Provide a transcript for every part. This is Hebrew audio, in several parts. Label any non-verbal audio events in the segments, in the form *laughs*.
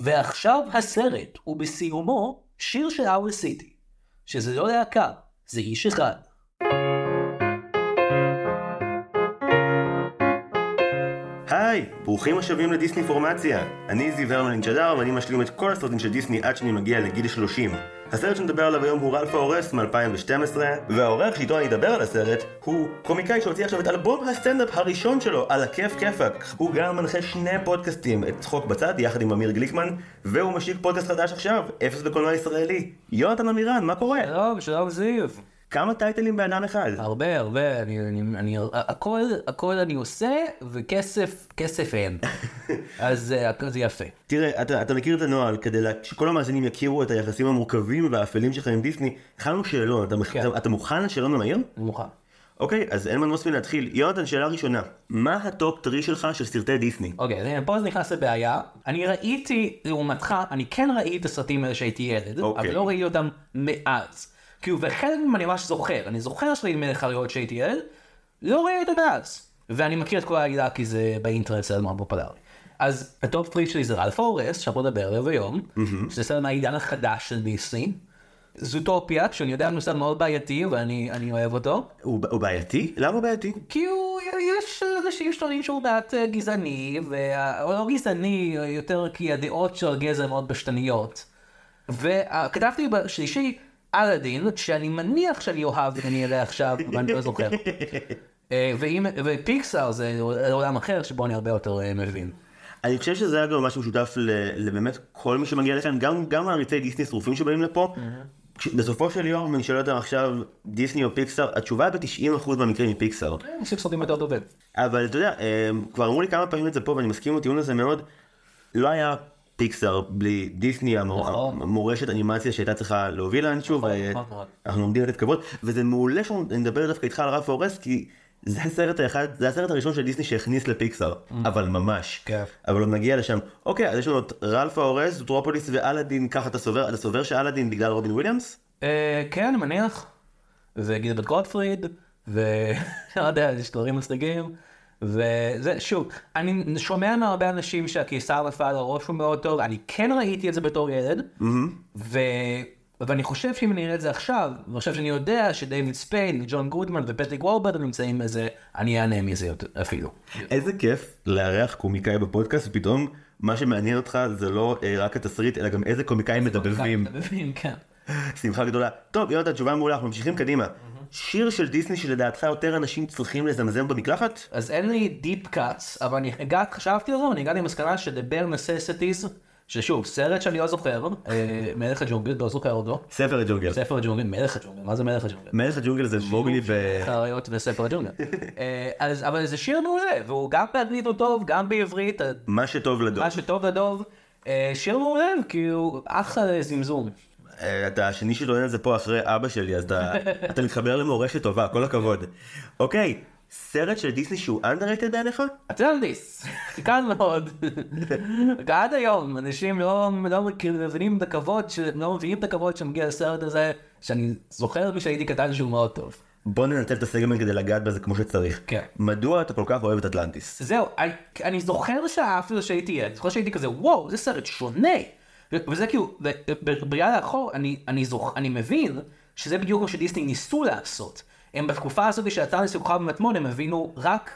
ועכשיו הסרט, ובסיומו שיר של אאוור סיטי, שזה לא להקה, זה איש אחד. היי, ברוכים השבים לדיסני פורמציה. אני זיו הרמן שדר ואני משלים את כל הסרטים של דיסני עד שאני מגיע לגיל 30. הסרט שנדבר עליו היום הוא רלף האורס מ-2012, והעורך שאיתו אני אדבר על הסרט הוא קומיקאי שהוציא עכשיו את אלבום הסטנדאפ הראשון שלו, על הכיף כיפאק. הוא גם מנחה שני פודקאסטים, את צחוק בצד יחד עם אמיר גליקמן, והוא משיק פודקאסט חדש עכשיו, אפס לקולנוע ישראלי. יונתן עמירן, מה קורה? שלום, שלום זיו. כמה טייטלים באדם אחד? הרבה, הרבה, אני, אני, אני, הכל, הכל אני עושה, וכסף, כסף אין. *laughs* אז אה, זה יפה. תראה, אתה, אתה מכיר את הנוהל, כדי לה- שכל המאזינים יכירו את היחסים המורכבים והאפלים שלך עם דיסני, הכנו שאלון, אתה, כן. אתה, אתה מוכן לשאלון המהיר? מוכן. אוקיי, אז אין מנוס מלהתחיל. יונתן, שאלה ראשונה, מה ה top three שלך של סרטי דיסני? אוקיי, פה זה נכנס לבעיה. אני ראיתי, לעומתך, אני כן ראיתי את הסרטים האלה שהייתי ילד, אוקיי. אבל לא ראיתי אותם מאז. כאילו, וחלק מהם אני ממש זוכר. אני זוכר שראיתי מלך האריות שהייתי ילד, לא ראיתי אותם מאז. ואני מכיר את כל העלילה כי זה באינטרנט סרט מאוד פופולרי. אז ה top three שלי זה ראלף ההורס, שאנחנו נדבר עליו היום, שזה סרט מהעידן החדש של דיסני. זוטופיה, שאני יודע הוא סרט מאוד בעייתי ואני אני אוהב אותו. הוא, בעייתי? למה הוא בעייתי? כי הוא, יש אנשים שטוענים שהוא מעט אה, גזעני, לא גזעני, יותר כי הדעות של הגזע מאוד בשתניות. וכתבתי בשלישי אלאדין, שאני מניח שאני אוהב ואני אראה עכשיו, ואני לא זוכר. *laughs* אה, ואם, ופיקסאר זה עולם אחר שבו אני הרבה יותר אה, מבין. אני חושב שזה גם משהו משותף לבאמת כל מי שמגיע לכאן, גם, גם מעריצי דיסני שרופים שבאים לפה. בסופו של יום, אני שואל אותם עכשיו, דיסני או פיקסאר, התשובה ב-90% מהמקרים היא פיקסאר. אני חושב סרטים יותר טובים. אבל אתה יודע, אה, כבר אמרו לי כמה פעמים את זה פה, ואני מסכים עם הטיעון הזה מאוד, לא היה פיקסאר בלי דיסני, נכון. המורשת אנימציה שהייתה צריכה להוביל לאנשהו, נכון, נכון מאוד. ואנחנו עומדים לתת כבוד, וזה מעולה שאני מדבר דווקא איתך על ראלף ההורס, כי זה הסרט האחד, זה הסרט הראשון של דיסני שהכניס לפיקסאר, אבל ממש. כן. אבל עוד נגיע לשם. אוקיי, אז יש לנו את רלף ההורס, זוטרופוליס ואלאדין, ככה אתה סובר, אתה סובר שאלאדין בגלל רובין וויליאמס? אה, כן, מניח. וגידבט גוטפריד, ולא *laughs* יודע, יש דברים מצחיקים. וזה, שוב, אני שומע מהרבה אנשים שהקיסר נפל על הראש הוא מאוד טוב, אני כן ראיתי את זה בתור ילד, ו... ואני חושב שאם אני אראה את זה עכשיו, ואני חושב שאני יודע שדייוויד ספיין, ג'ון גודמן ופטריק וולברד נמצאים בזה, אני אענה מזה אפילו. איזה כיף לארח קומיקאי בפודקאסט, ופתאום מה שמעניין אותך זה לא אה, רק התסריט, אלא גם איזה קומיקאים מדבבים. מדבבים, כן. *laughs* שמחה גדולה. טוב, יונתן, תשובה מעולה, אנחנו ממשיכים קדימה. שיר של דיסני שלדעתך יותר אנשים צריכים לזמזם במקלחת? אז אין לי deep cuts, אבל אני הגעת, חשבתי על זה, ואני הגעתי למסקנה ש The Bare Necessities, ששוב, סרט שאני לא זוכר, אה, מלך הג'ונגל, לא זוכר אותו, ספר הג'ונגל. ספר הג'ונגל, מלך הג'ונגל, מה זה מלך הג'ונגל? מלך הג'ונגל זה מוגלי ו... אריות וספר הג'ונגל. *laughs* אה, אז, אבל זה שיר מעולה, והוא גם באנגלית הוא טוב, גם בעברית, אה, מה שטוב לדוב. מה שטוב לדוב, שיר מעולה, כאילו, אחלה זמזום. אה, אתה השני שטוען את זה פה אחרי אבא שלי, אז אתה, *laughs* אתה מתחבר למורשת טובה, כל הכבוד. אוקיי, סרט של דיסני שהוא underrated בעיניך? אטלנטיס, קל מאוד. עד היום אנשים לא לא מבינים את הכבוד, ש- לא מבינים את הכבוד שמגיע לסרט הזה, שאני זוכר כשהייתי קטן שהוא מאוד טוב. בוא ננצל את הסגמנט כדי לגעת בזה כמו שצריך. כן. מדוע אתה כל כך אוהב את אטלנטיס? זהו, אני, אני זוכר שאהבתי לו שהייתי ילד, זוכר שהייתי כזה, וואו, זה סרט שונה. וזה כאילו, בראייה לאחור, אני, אני, זוכ, אני מבין שזה בדיוק מה שדיסני ניסו לעשות. הם בתקופה הזאת שיצא לסיכוחה במטמון, הם הבינו רק,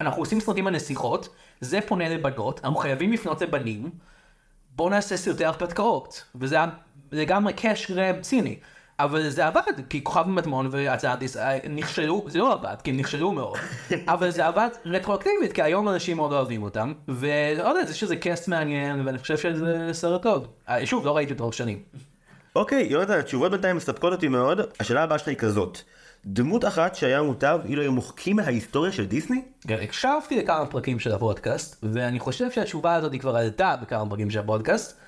אנחנו עושים סרטים על נסיכות, זה פונה לבנות, אנחנו חייבים לפנות לבנים, בואו נעשה סרטי הרפתקאות. וזה לגמרי קשר ציני. אבל זה עבד, כי כוכב במטמון והצעדיס נכשלו, זה לא עבד, כי הם נכשלו מאוד, *laughs* אבל זה עבד רטרואקטיבית, כי היום אנשים מאוד אוהבים אותם, ולא יודע, זה שזה קאסט מעניין, ואני חושב שזה סרט טוב. אה, שוב, לא ראיתי אותו שנים. אוקיי, יונתן, התשובות בינתיים מספקות אותי מאוד. השאלה הבאה שלך היא כזאת. דמות אחת שהיה מוטב אילו היו מוחקים מההיסטוריה של דיסני? הקשבתי לכמה פרקים של הפודקאסט, ואני חושב שהתשובה הזאת היא כבר עלתה בכמה פרקים של הפודקאסט,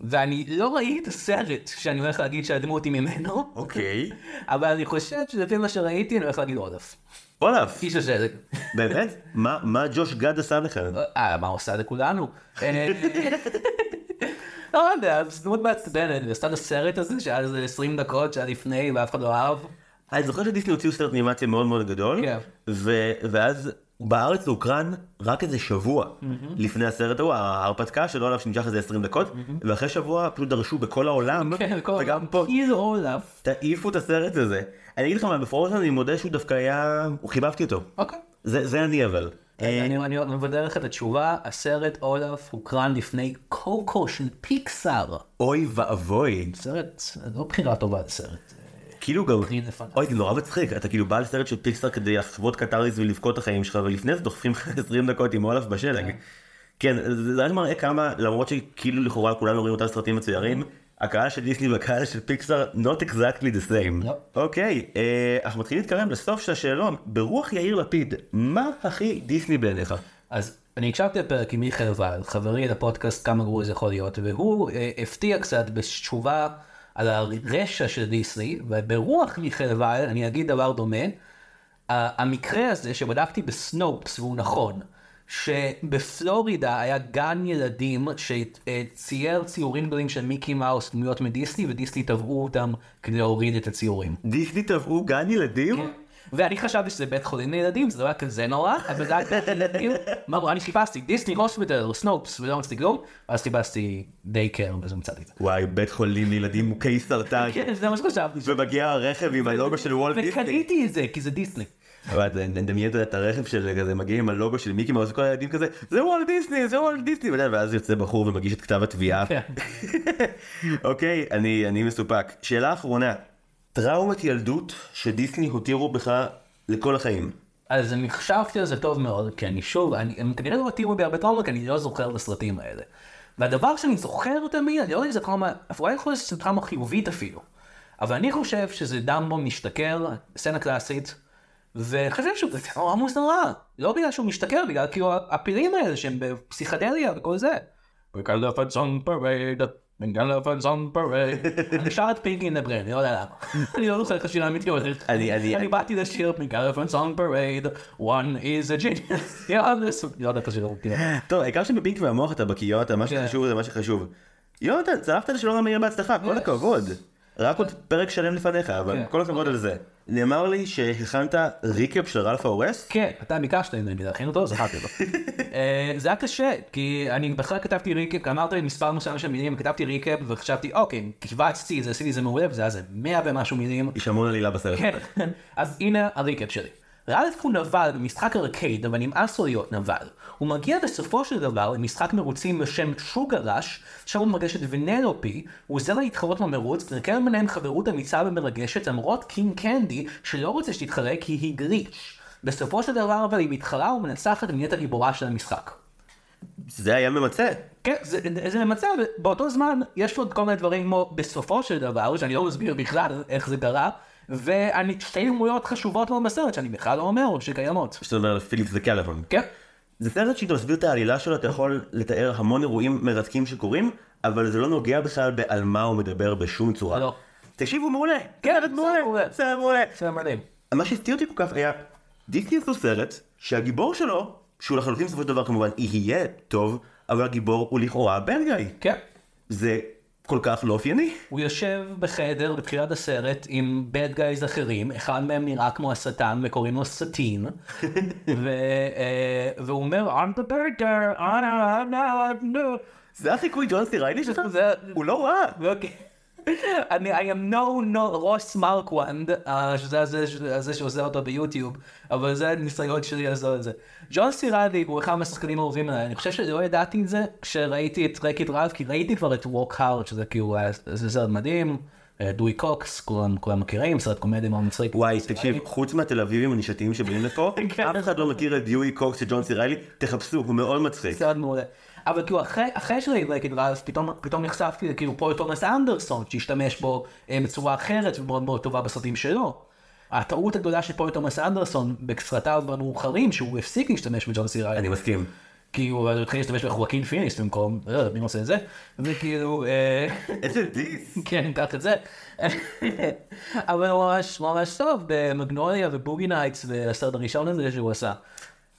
ואני לא ראיתי את הסרט שאני הולך להגיד שהדמות היא ממנו, אוקיי. *laughs* אבל אני חושב שלפי מה שראיתי אני הולך להגיד עודף. אולף, איש השלג. באמת? מה מה ג'וש גד עשה לך? אה, מה עושה לכולנו? אה, לא יודע, זו דמות מעצבנת, היא עשתה את הסרט הזה שהיה איזה 20 דקות שהיה לפני ואף אחד לא אהב. אני זוכר שדיסני הוציאו סרט אנימציה מאוד מאוד גדול, כן. ואז בארץ זה הוקרן רק איזה שבוע לפני הסרט ההוא, ההרפתקה שלו עליו שנמשך איזה 20 דקות, ואחרי שבוע פשוט דרשו בכל העולם, כן, כל- וגם פה. תעיפו את הסרט הזה. אני אגיד לך מה, בפרוזן אני מודה שהוא דווקא היה, הוא חיבבתי אותו. אוקיי. זה זה אני אבל. אה, אני אני מבדר לך את התשובה, הסרט אולף הוקרן לפני קוקו של פיקסאר. אוי ואבוי. סרט, לא בחירה טובה לסרט. כאילו גם. אוי זה נורא מצחיק, אתה כאילו בא לסרט של פיקסאר כדי לחוות קתריס ולבכות את החיים שלך, ולפני זה דוחפים לך *laughs* 20 דקות עם אולף בשלג. כן, זה זה רק מראה כמה, למרות שכאילו לכאורה כולנו רואים אותם סרטים מצוירים, הקהל של דיסני והקהל של פיקסאר not exactly the same. לא. אוקיי, אה, אנחנו מתחילים להתקרב לסוף של השאלון, ברוח יאיר לפיד, מה הכי דיסני בעיניך? אז אני הקשבתי לפרק עם מיכאל וייל, חברי לפודקאסט כמה גרוע זה יכול להיות, והוא אה, הפתיע קצת בתשובה על הרשע של דיסני, וברוח מיכאל וייל אני אגיד דבר דומה. המקרה הזה שבדקתי בסנופס והוא נכון, שבפלורידה היה גן ילדים שצייר ציורים גדולים של מיקי מאוס דמויות מדיסני ודיסני תבעו אותם כדי להוריד את הציורים. דיסני תבעו גן ילדים? כן. ואני חשבתי שזה בית חולים לילדים, זה לא היה כזה נורא, אבל זה היה בית חולים לילדים. מה אמרו, אני חיפשתי דיסני הוספיטל, סנופס, ולא מצאתי כלום, ואז חיפשתי דיי קר, וזה מצאתי את זה. וואי, בית חולים לילדים מוכי סרטן, כן, זה מה שחשבתי. ומגיע הרכב עם הלוגו של וולט דיסני. וקניתי את זה, כי זה דיסני. אבל אתה מדמיין את הרכב של כזה מגיע עם הלוגו של מיקי מאוס וכל הילדים כזה זה וולט דיסני זה וולט דיסני ואז יוצא בחור ומגיש את כתב התביעה. כן. *laughs* אוקיי אני מסופק. שאלה אחרונה. טראומת ילדות שדיסני הותירו בך לכל החיים. אז אני חשבתי על זה טוב מאוד, כי אני שוב, אני, הם כנראה לא התירו בי הרבה טראומה, כי אני לא זוכר את הסרטים האלה. והדבר שאני זוכר תמיד, אני לא יודע אם זה טראומה, אולי יכול להיות שזה טראומה חיובית אפילו. אבל אני חושב שזה דמבו משתכר, סצנה קלאסית, ואני חושב שזה נורא מוזרה. לא בגלל שהוא משתכר, בגלל כאילו הפילים האלה שהם בפסיכדליה וכל זה. We on parade, elephants on parade. אני שר את פינקי אין הברן, אני לא יודע למה. אני לא זוכר איך השאלה מתקבלת. אני- באתי לשיר elephants on parade, one is a genius. Yeah, this- לא יודע את השיר. כאילו. טוב העיקר שבפינק והמוח אתה בקיא יונתן מה כן. שחשוב זה מה שחשוב. יונתן צלחת לשלום המהיר בהצלחה כל הכבוד. רק עוד פרק שלם לפניך אבל כן. כל הכבוד על זה. נאמר לי שהכנת ריקאפ של רלף ההורס. כן, אתה ביקשת ממני להכין אותו, זכרתי לו. *laughs* אה, זה היה קשה, כי אני בכלל כתבתי recap, אמרת לי מספר מסוים של מילים, כתבתי recap וחשבתי, אוקיי, קיבצתי את זה, עשיתי את זה מעולה, וזה היה איזה 100 ומשהו מילים. יש המון עלילה בסרט. כן, *laughs* אז הנה ה recap שלי. ראלף הוא נבל במשחק ארקייד, אבל נמאס לו להיות נבל. הוא מגיע בסופו של דבר למשחק מרוצים בשם Sugar Rush, שם הוא מרגש את ונלופי, הוא עוזר לה להתחרות במרוץ, ונרקם ביניהם חברות אמיצה ומרגשת, למרות קינג קנדי, שלא רוצה שתתחרה כי היא glitch. בסופו של דבר אבל היא מתחרה ומנצחת ונהיית הגיבורה של המשחק. זה היה ממצה. כן, זה, זה ממצא, ובאותו זמן יש עוד כל מיני דברים כמו בסופו של דבר, שאני לא מסביר בכלל איך זה קרה, ואני שתי דמויות חשובות מאוד בסרט שאני בכלל לא אומר שקיימות. שאתה אומר על פיליפ זה קלפון. כן, זה סרט שאתה מסביר את העלילה שלו אתה יכול לתאר המון אירועים מרתקים שקורים אבל זה לא נוגע בכלל בעל מה הוא מדבר בשום צורה. לא. תקשיבו מעולה. כן, סרט זה מעולה. סרט מעולה. זה מדהים. מה שהפתיע אותי כל כך היה דיסני עשו סרט שהגיבור שלו שהוא לחלוטין בסופו של דבר כמובן יהיה טוב אבל הגיבור הוא לכאורה בן גיא. כן. זה כל כך לא אופייני. הוא יושב בחדר בתחילת הסרט עם bad guys אחרים, אחד מהם נראה כמו השטן וקוראים לו סטין, *laughs* ו, אה, והוא אומר, I'm the bad guy, I'm not, no. זה החיקוי ג'ון סי ריילי שלך? הוא לא רע. אני, I am no, no, רוס מרקוונד, אה, שזה הזה, שעושה אותו ביוטיוב, אבל זה הניסיון שלי לעשות את זה. ג'ון סי ריילי הוא אחד מהשחקנים האהובים עליי, אני חושב שלא ידעתי את זה כשראיתי את Wreck-It Ralph, כי ראיתי כבר את Walk Hard, שזה כאילו, היה- זה סרט מדהים, אה, דיואי קוקס, כולם, כולם מכירים, סרט קומדיה מאוד מצחיק. וואי, תקשיב, חוץ מהתל אביבים הנישתיים שבאים לפה, *laughs* כן. אף אחד לא מכיר את דיואי קוקס של ג'ון סי ריילי, תחפשו, הוא מאוד מצחיק. סרט מעולה. אבל כאילו אחרי, אחרי שראיתי Wreck-It Ralph, פתאום, פתאום נחשפתי לכאילו פול תומאס אנדרסון, שהשתמש בו אה, בצורה אחרת ומאוד מאוד טובה בסרטים שלו. הטעות הגדולה של פול תומאס אנדרסון בסרטיו המאוחרים, שהוא הפסיק להשתמש בג'ון סי ריילי. אני מסכים. כאילו, הוא התחיל להשתמש בחואקין פיניס במקום, למי עושה את זה? וכאילו, אה, איזה diss. כן, קח את זה. אבל הוא ממש ממש טוב במגנוליה ובוגי נייטס והסרט הראשון הזה שהוא עשה.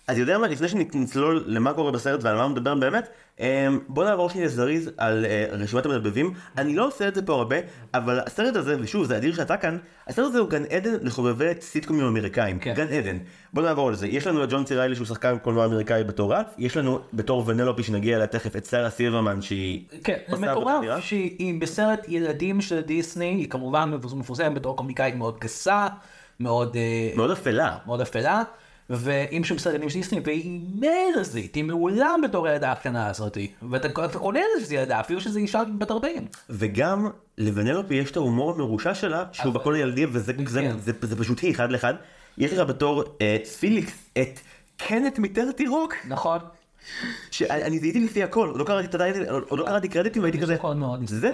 אז יודע מה, לפני שנצלול למה קורה בסרט ועל מה הוא מדבר באמת, אמ, בוא נעבור שנייה זריז על אה, רשימת המדבבים. אני לא עושה את זה פה הרבה, אבל הסרט הזה, ושוב, זה אדיר שאתה כאן, הסרט הזה הוא גן עדן לחובבי סיטקומים אמריקאים. כן. גן עדן. בוא נעבור על זה. יש לנו את ג'ון ציריילי שהוא שחקן קולנוע אמריקאי בתור רץ, יש לנו בתור ונלופי שנגיע אליה תכף את שרה סילברמן שהיא כן. מטורף שהיא בסרט ילדים של דיסני, היא כמובן מפורסמת בתור קומיקאית מאוד גסה, מאוד אה, מאוד אפלה. מאוד אפלה, ואם שום בסרט ילדים של דיסני, והיא מרזית, היא מעולה בתור הילדה הקטנה הזאתי, ואתה אתה קונה לזה שזה ילדה, אפילו שזה אישה בת 40. וגם לוונלופי יש את ההומור המרושע שלה, שהוא בקול הילדי, וזה זה, כן. זה, זה, זה פשוט היא, אחד לאחד. יש לך בתור אה, פיליקס את קנט מטרטי רוק, נכון? שאני זיהיתי לפי הכל, עוד לא קראתי את הטייטל, עוד לא קראתי קרדיטים והייתי כזה.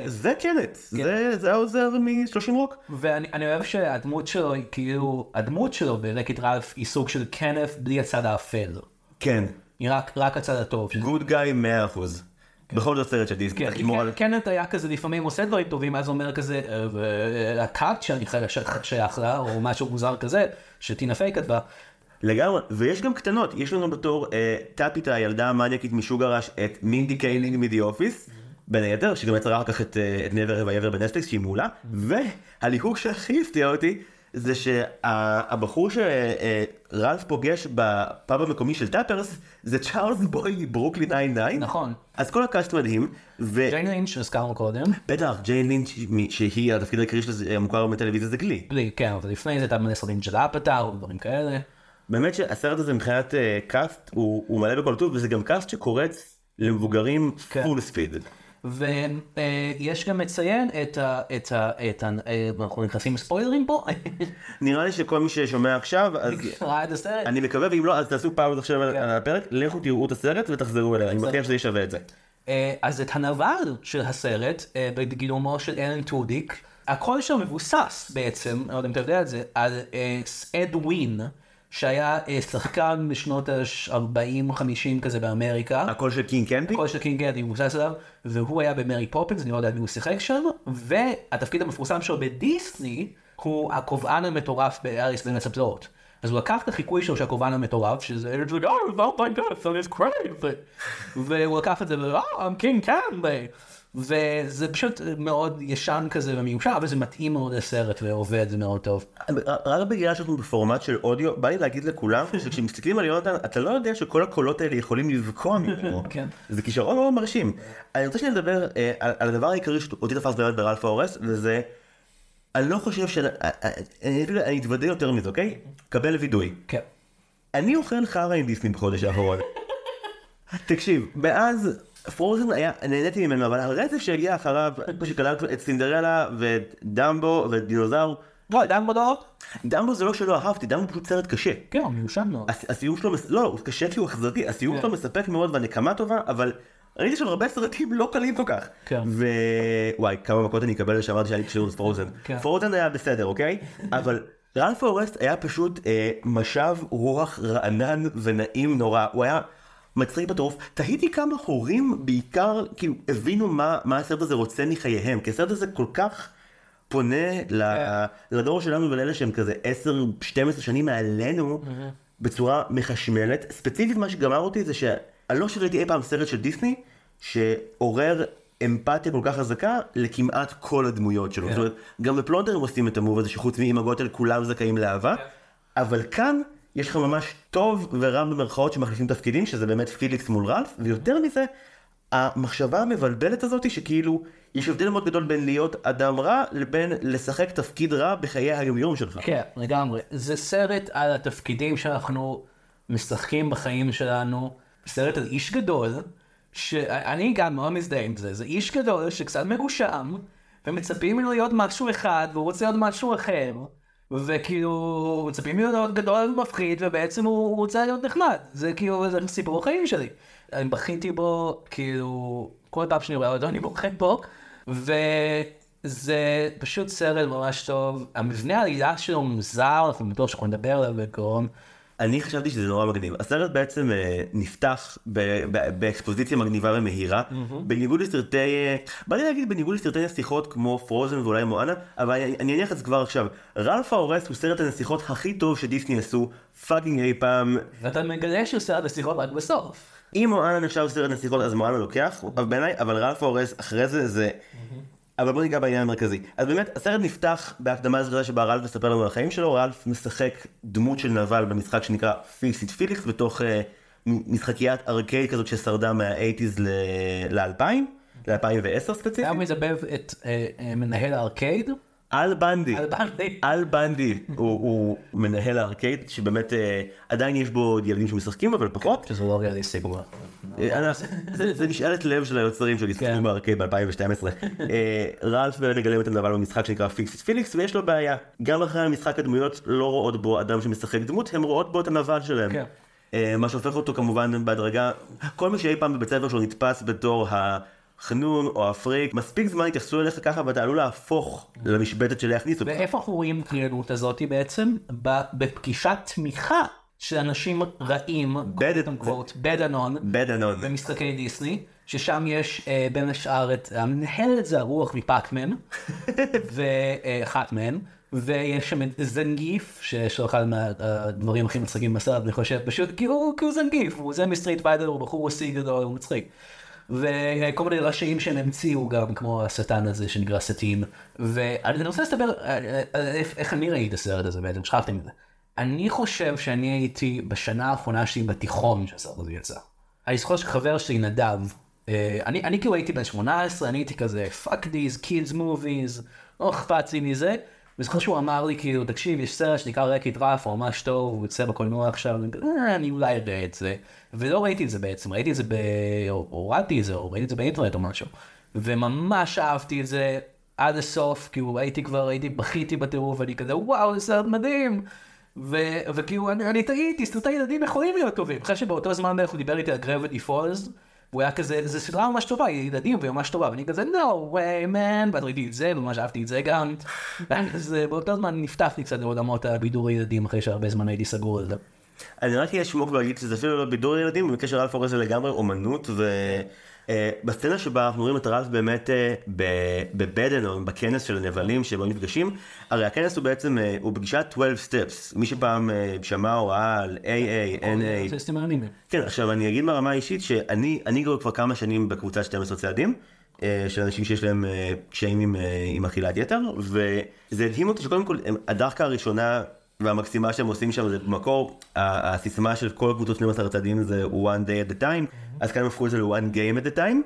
זה, קנט, זה, זה העוזר מ-30 רוק. ואני אני אוהב שהדמות שלו היא כאילו, הדמות שלו בלקט רלף היא סוג של כנף בלי הצד האפל. כן, היא רק, רק הצד הטוב. גוד גאי 100%. בכל זאת סרט של דיסני, כן, לשמור על... קנט היה כזה לפעמים עושה דברים טובים, אז אומר כזה, "אה, והקאט שאני חי- ש- שייך לה, או משהו מוזר כזה, שטינה פיי כתבה. לגמרי, ויש גם קטנות, יש לנו בתור אה, טאפיטה, הילדה המניאקית משוגרש, את מינדי קיילינג מדי אופיס, בין היתר, שגם יצרה אחר כך את, אה, את נבר ויבר בנטפליקס, שהיא מעולה, והליהוק שהכי הפתיע אותי, זה שהבחור שרלף פוגש בפאב המקומי של טאפרס, זה צ'ארלס בוי מברוקלין 99. נכון. אז כל הקאסט מדהים, ו... ג'יין לינץ' שהזכרנו קודם, בטח, ג'יין לינץ', שהיא התפקיד העיקרי שלה המוכר בטלוויזיה זה גלי. כן, אבל לפני זה הייתה מלא סרטים של אפטר, ודברים כאלה. באמת שהסרט הזה מבחינת אה, קאסט הוא, הוא מלא בכל טוב וזה גם קאסט שקורץ למבוגרים כן. פול ספיד. ויש גם לציין את ה... את ה... את ה... אה, אנחנו נכנסים לספוילרים פה? *laughs* נראה לי שכל מי ששומע עכשיו אז *laughs* ראה את הסרט? אני מקווה ואם לא אז תעשו pause עכשיו על- כן. על הפרק לכו תראו את הסרט ותחזרו אלינו אני מבטיח שזה ישווה את זה. אה, אז את הנבל של הסרט, אה, בגילומו של אלן טודיק, הקול שם מבוסס בעצם, לא יודע אם אתה יודע את זה, על אד ווין, שהיה אה, שחקן בשנות ה-40-50 כזה באמריקה. הקול של קינג קנדי? הקול של קינג קנדי מבוסס עליו, והוא היה במרי פופינס, אני לא יודע מי הוא שיחק שם, והתפקיד המפורסם שלו בדיסני הוא הקובען המטורף באריס בין הצפלות. אז הוא לקח את החיקוי שלו של הקובען המטורף, שזה, oh my god, that is crazy, והוא לקח את זה, oh, I'm king קנלי, וזה פשוט מאוד ישן כזה ומיושר, אבל זה מתאים מאוד לסרט ועובד, זה מאוד טוב. רק בגלל שאנחנו בפורמט של אודיו בא לי להגיד לכולם *laughs* שכשמסתכלים על יונתן אתה לא יודע שכל הקולות האלה יכולים לבקוע ממנו. *laughs* כן. זה כישרון מאוד מרשים. אני רוצה שנדבר אה, על, הדבר העיקרי שאותי תפס באמת ברלף האורס וזה אני לא חושב ש... אה, אה, אני אפילו- אני אתוודה יותר מזה אוקיי? קבל וידוי. כן. אני אוכל חרא עם דיסני בחודש האחרון. *laughs* תקשיב, מאז פרוזן היה, נהניתי ממנו, אבל הרצף שהגיע אחריו, *laughs* שכלל את סינדרלה ואת דמבו ואת דינוזאור, לא, דן בדור? דמבו זה לא שלא אהבתי, דמבו פשוט סרט קשה. כן, הוא מיושן מאוד. הס- הסיום שלו, לא, הוא קשה כי הוא אכזרי, הסיום כן. שלו מספק מאוד והנקמה טובה, אבל ראיתי שם הרבה סרטים לא קלים כל כך. כן. ווואי, כמה מכות אני אקבל שאמרתי שאני קשור לפרוזן. כן. פרוזן היה בסדר, אוקיי? אבל רלף פורסט היה פשוט אה, משב רוח רענן ונעים נורא, הוא היה... מצחיק בטירוף, תהיתי כמה הורים בעיקר כאילו הבינו מה, מה הסרט הזה רוצה מחייהם, כי הסרט הזה כל כך פונה ל, לדור שלנו ולאלה שהם כזה 10-12 שנים מעלינו בצורה מחשמלת. ספציפית מה שגמר אותי זה שאני לא שראיתי אי פעם סרט של דיסני שעורר אמפתיה כל כך חזקה לכמעט כל הדמויות שלו. כן. זאת אומרת, גם בפלונטר הם עושים את המוב הזה שחוץ מאמא גוטל כולם זכאים לאהבה, אבל כאן יש לך ממש טוב ורע במרכאות שמחליפים תפקידים, שזה באמת פיליקס מול רלף, ויותר מזה, המחשבה המבלבלת הזאת שכאילו יש הבדל מאוד גדול בין להיות אדם רע לבין לשחק תפקיד רע בחיי היומיום שלך. כן, לגמרי. זה סרט על התפקידים שאנחנו משחקים בחיים שלנו. סרט על איש גדול, שאני גם מאוד מזדהה עם זה. זה איש גדול שקצת מגושם, ומצפים ממנו להיות משהו אחד, והוא רוצה להיות משהו אחר. וכאילו, מצפים ממנו להיות גדול ומפחיד, ובעצם הוא רוצה להיות נחמד. זה כאילו, זה סיפור החיים שלי. אני בכיתי בו, כאילו, כל פעם שאני רואה אותו אני בוכה בו, וזה פשוט סרט ממש טוב. המבנה העלילה שלו מוזר, אנחנו בטוח שאנחנו נדבר עליו בקרוב, אני חשבתי שזה נורא מגניב. הסרט בעצם אה, נפתח ב- ב- באקספוזיציה מגניבה ומהירה, בניגוד לסרטי, אה, בא לי להגיד בניגוד לסרטי נסיכות כמו פרוזן ואולי מואנה, אבל אני אני אניח את זה כבר עכשיו. רלף ההורס הוא סרט הנסיכות הכי טוב שדיסני עשו פאקינג אי פעם. ואתה מגלה שהוא עד השיחות רק בסוף. אם מואנה נחשב סרט נסיכות אז מואנה לוקח, אבל בעיניי, אבל רלף ההורס אחרי זה זה... אבל בוא ניגע בעניין המרכזי. אז באמת, הסרט נפתח בהקדמה זריזה שבה רלף מספר לנו על החיים שלו, רלף משחק דמות של נבל במשחק שנקרא פיקסיט פיליקס, בתוך uh, משחקיית ארקייד כזאת ששרדה מה-80's ל-2000, ל-2010 ספציפית. היה מדבב את אה, מנהל הארקייד, על בנדי. על בנדי. הוא, הוא מנהל הארקייד שבאמת אה, עדיין יש בו ילדים שמשחקים אבל פחות. שזה לא ריאליסטי כבר. אה, אנחנו- זה זה משאלת לב של היוצרים של כן. משחקים בארקייד ב-2012. רלף באמת מגלם את הנבל במשחק שנקרא פיקסיט פיליקס ויש לו בעיה. גם אחרי המשחק הדמויות לא רואות בו אדם שמשחק דמות, הן רואות בו את הנבל שלהם. כן. אה, מה שהופך אותו כמובן בהדרגה, כל מי שאי פעם בבית ספר שלו נתפס בתור החנון או הפריק, מספיק זמן התייחסו אליך ככה ואתה עלול להפוך למשבצת של להכניס אותך. ואיפה אנחנו רואים את הקריאנות הזאתי בעצם? בפגישת תמיכה של אנשים רעים, בדנון, בדנון. במשחקי דיסני, ששם יש אה, בין השאר את המנהלת זה הרוח מפאקמן, *laughs* ואחת מהן, ויש שם את זנגיף, שיש לו אחד מהדברים הכי מצחיקים בסרט, אני חושב, פשוט כי הוא, כי הוא זנגיף, הוא זה מסטריט פיידר, הוא בחור רוסי גדול, הוא מצחיק. וכל מיני ראשיים שהם המציאו גם, כמו השטן הזה שנקרא סטין. ואני רוצה אה, איך- אני ראיתי את הסרט הזה בעצם, שכחתי מזה. אני חושב שאני הייתי בשנה האחרונה שלי בתיכון שהסרט הזה יצא. אני זוכר שחבר שלי נדב, אה, אני, אני כאילו הייתי בן 18, אני הייתי כזה fuck these kids movies, לא אכפת לי מזה. וזוכר שהוא אמר לי כאילו תקשיב יש סרט שנקרא רקיד רף הוא ממש טוב הוא יוצא בקולנוע עכשיו אני "אה, אולי אראה את זה ולא ראיתי את זה בעצם ראיתי את זה ב... או הורדתי את זה או ראיתי את זה באינטרנט או משהו וממש אהבתי את זה עד הסוף כאילו הייתי כבר הייתי בכיתי בטירוף ואני כזה וואו זה סרט מדהים ו- וכאילו אני, אני טעיתי סרטי ילדים יכולים להיות טובים. אחרי שבאותו זמן הוא דיבר איתי על גרביטי פולס הוא היה כזה, זו סדרה ממש טובה, ילדים והיא ממש טובה, ואני כזה, no way man, ואז ראיתי את זה, וממש אהבתי את זה גם. *laughs* אז אה, באותו זמן נפתחתי קצת לעולמות הבידור ילדים, אחרי שהרבה זמן הייתי סגור על זה. אני רק אהיה שמוק ולהגיד שזה אפילו לא בידור ילדים, בקשר לאלף אורז זה לגמרי אומנות, ובסצנה שבה אנחנו רואים את רלף באמת אה, ב- בבדנון, בכנס של הנבלים שבו נפגשים, הרי הכנס הוא בעצם, אה, הוא בגישת 12 steps, מי שפעם אה, שמע הוראה על AA, NA, זה. כן, עכשיו אני אגיד ברמה האישית שאני אני כבר כבר כמה שנים בקבוצת 12 צעדים. אה, של אנשים שיש להם קשיים עם, עם אכילת יתר, וזה הדהים אותי שקודם כל הדחקה הראשונה והמקסימה שהם עושים שם זה במקור, הסיסמה של כל קבוצות 12 הצעדים זה one day at a time, אז כאן הם הפכו את זה ל-one game at a time,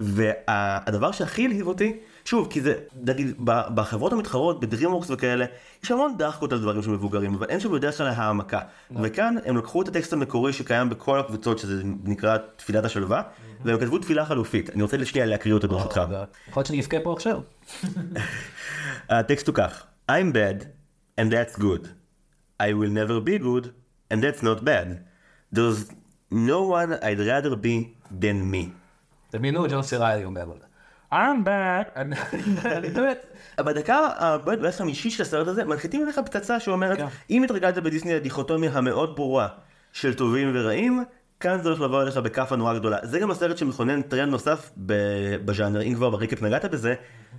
והדבר שהכי הלהיב אותי, שוב, כי זה, נגיד, בחברות המתחרות, בדרימוורקס וכאלה, יש המון דחקות על דברים של מבוגרים, אבל אין שם בדרך כלל העמקה. וכאן הם לקחו את הטקסט המקורי שקיים בכל הקבוצות, שזה נקרא תפילת השלווה, והם כתבו תפילה חלופית. אני רוצה לשנייה להקריא אותה ברשותך. יכול להיות שאני אבכה פה עכשיו. *laughs* הטקסט הוא כך: I'm bad, and that's good. I will never be good, and that's not bad. There's no one I'd rather be than me. דמיינו ג'ון סיריילי אומר לו. I'm back. *laughs* אני באמת. בדקה בערך החמישית של הסרט הזה מנחיתים עליך פצצה שאומרת כן. אם התרגלת בדיסני לדיכוטומיה המאוד ברורה של טובים ורעים כאן זה הולך לבוא אליך בכאפה נורא גדולה. זה גם הסרט שמכונן טרנד נוסף בז'אנר אם כבר ב recap נגעת בזה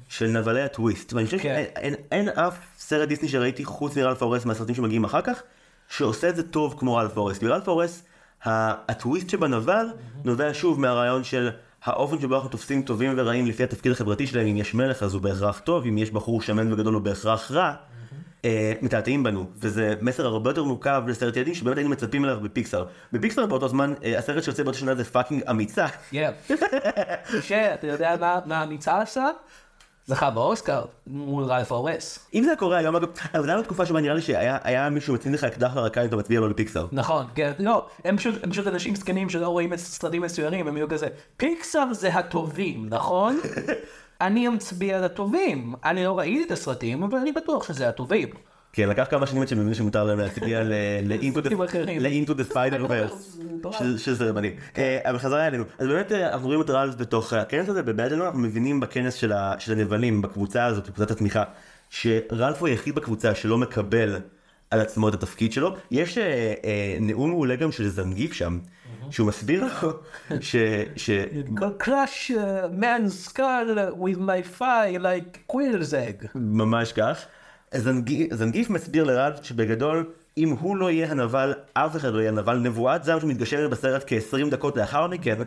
של נבלי הטוויסט. ואני חושב כן. שאין אין, אין אף סרט דיסני שראיתי חוץ מרלף ההורס מהסרטים שמגיעים אחר כך שעושה את זה טוב כמו רלף ההורס. כי רלף ההורס ה- הטוויסט שבנבל נובע שוב מהרעיון של האופן שבו אנחנו תופסים טובים ורעים לפי התפקיד החברתי שלהם, אם יש מלך אז הוא בהכרח טוב, אם יש בחור שמן וגדול הוא בהכרח רע, מתעתעים בנו, וזה מסר הרבה יותר מורכב לסרט ילדים שבאמת היינו מצפים אליו בפיקסר. בפיקסר באותו זמן, אה, הסרט שיוצא באותה שנה זה fucking אמיצה. כן. שאתה יודע מה- מה אמיצה עשה? זכה באוסקר מול רלף ההורס. אם זה קורה היום, אבל זה היה בתקופה שבה נראה לי שהיה היה מישהו מצמיד לך אקדח לרקה אם אתה מצביע לא לפיקסר. נכון, כן, לא, הם פשוט, הם פשוט אנשים זקנים שלא רואים סרטים מסוימים, הם יהיו כזה, פיקסאר זה הטובים, נכון? *laughs* אני מצביע לטובים, אני לא ראיתי את הסרטים, אבל אני בטוח שזה הטובים. כן, לקח כמה שנים עד שהם הבינו שמותר להם להצביע. ל-Into *laughs* the Spider Verse, *laughs* ש- שזה מדהים. אה, אבל חזרה אלינו, אז באמת אה, אנחנו רואים את רלף בתוך הכנס הזה, בבדלון אנחנו מבינים בכנס של הנבלים, בקבוצה הזאת, בקבוצת התמיכה, שרלף הוא היחיד בקבוצה שלא מקבל על עצמו את התפקיד שלו. יש אה, נאום מעולה גם של זנגיף שם, שהוא מסביר לו *laughs* ש... ש... crush uh, man's skull with my fire like quill's egg. ממש כך. זנגיף, מסביר לראלף שבגדול, אם הוא לא יהיה הנבל, אף אחד לא יהיה הנבל. נבואת זעם שמתגשמת בסרט כ-20 דקות לאחר מכן,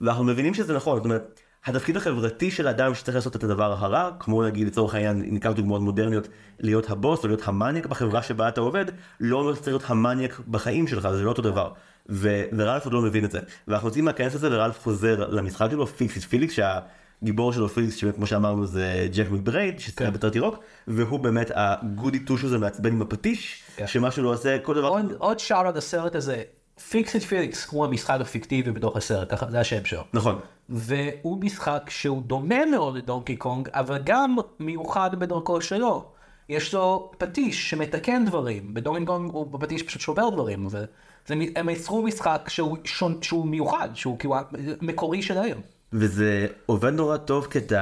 ואנחנו מבינים שזה נכון. זאת אומרת, התפקיד החברתי של האדם שצריך לעשות את הדבר הרע, כמו נגיד לצורך העניין, ניקח דוגמאות מודרניות, להיות הבוס או להיות המניאק בחברה שבה אתה עובד, לא שצריך להיות המניאק בחיים שלך, זה לא אותו דבר. ו- ורלף עוד לא מבין את זה. ואנחנו רוצים להיכנס לזה ורלף חוזר למשחק שלו, פיקסיס פיליקס, שהגיבור שלו פיליקס, שכמו שאמרנו זה מברייד, ששיחק כן. בטרטי רוק, והוא באמת הגודי טוש הזה מעצבן עם הפטיש, כן. שמה שהוא לא עושה, כל דבר... עוד- עוד שאר על הסרט הזה, פיקס את פיליקס הוא המשחק הפיקטיבי בתוך הסרט, ככה- זה השם שלו. נכון. והוא משחק שהוא דומה מאוד לדונקי קונג, אבל גם מיוחד בדרכו שלו. יש לו פטיש שמתקן דברים, בדונקי קונג הוא בפטיש פשוט שובר דברים, וזה, הם יצרו משחק שהוא, שון, שהוא מיוחד, שהוא כאילו מקורי שלהם. וזה עובד נורא טוב כי את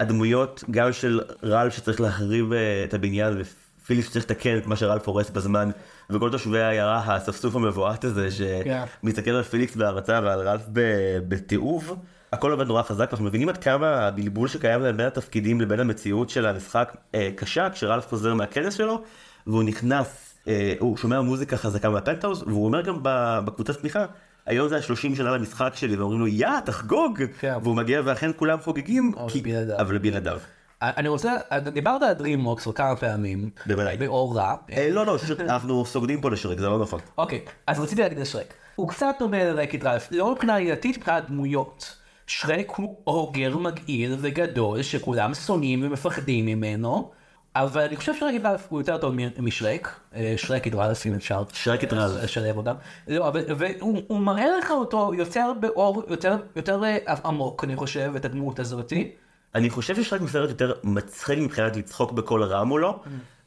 הדמויות גם של רלף שצריך להחריב אה, את הבניין ופיליפ שצריך לתקן את מה שרלף הורס בזמן וכל תושבי העיירה האספסוף המבועת הזה. שמסתכל על פיליקס בהרצה ועל רלף בתיעוב. הכל עובד נורא חזק ואנחנו מבינים עד כמה הבלבול שקיים להם בין התפקידים לבין המציאות של המשחק אה, קשה כשרלף חוזר מהכנס שלו והוא נכנס, הוא שומע מוזיקה חזקה מהפנטהאוז והוא אומר גם בקבוצת תמיכה היום זה ה-30 שנה למשחק שלי ואומרים לו יא תחגוג כן. והוא מגיע ואכן כולם חוגגים כי- בלעדיו. אבל בלעדיו. אני רוצה, דיברת על DreamWorks כמה פעמים, בוודאי. באור רע. אה, לא לא אנחנו סוגדים פה לשרק זה לא נכון. אוקיי, אז רציתי להגיד לשרק. הוא קצת דומה לרקד רלף, לא מבחינה עלילתית, מבחינת דמויות. שרק הוא אוגר מגעיל וגדול שכולם שונאים ומפחדים ממנו, אבל אני חושב שרקד רלף הוא יותר טוב משרק. אה, שרק אם אפשר. שרק את רלף. לשלב אותם. לא, אבל והוא הוא מראה לך אותו יותר באור, יותר, יותר אה, עמוק, אני חושב, את הדמות הזאתי. אני חושב ששרק הוא סרט יותר מצחיק מבחינת לצחוק בקול רע מולו,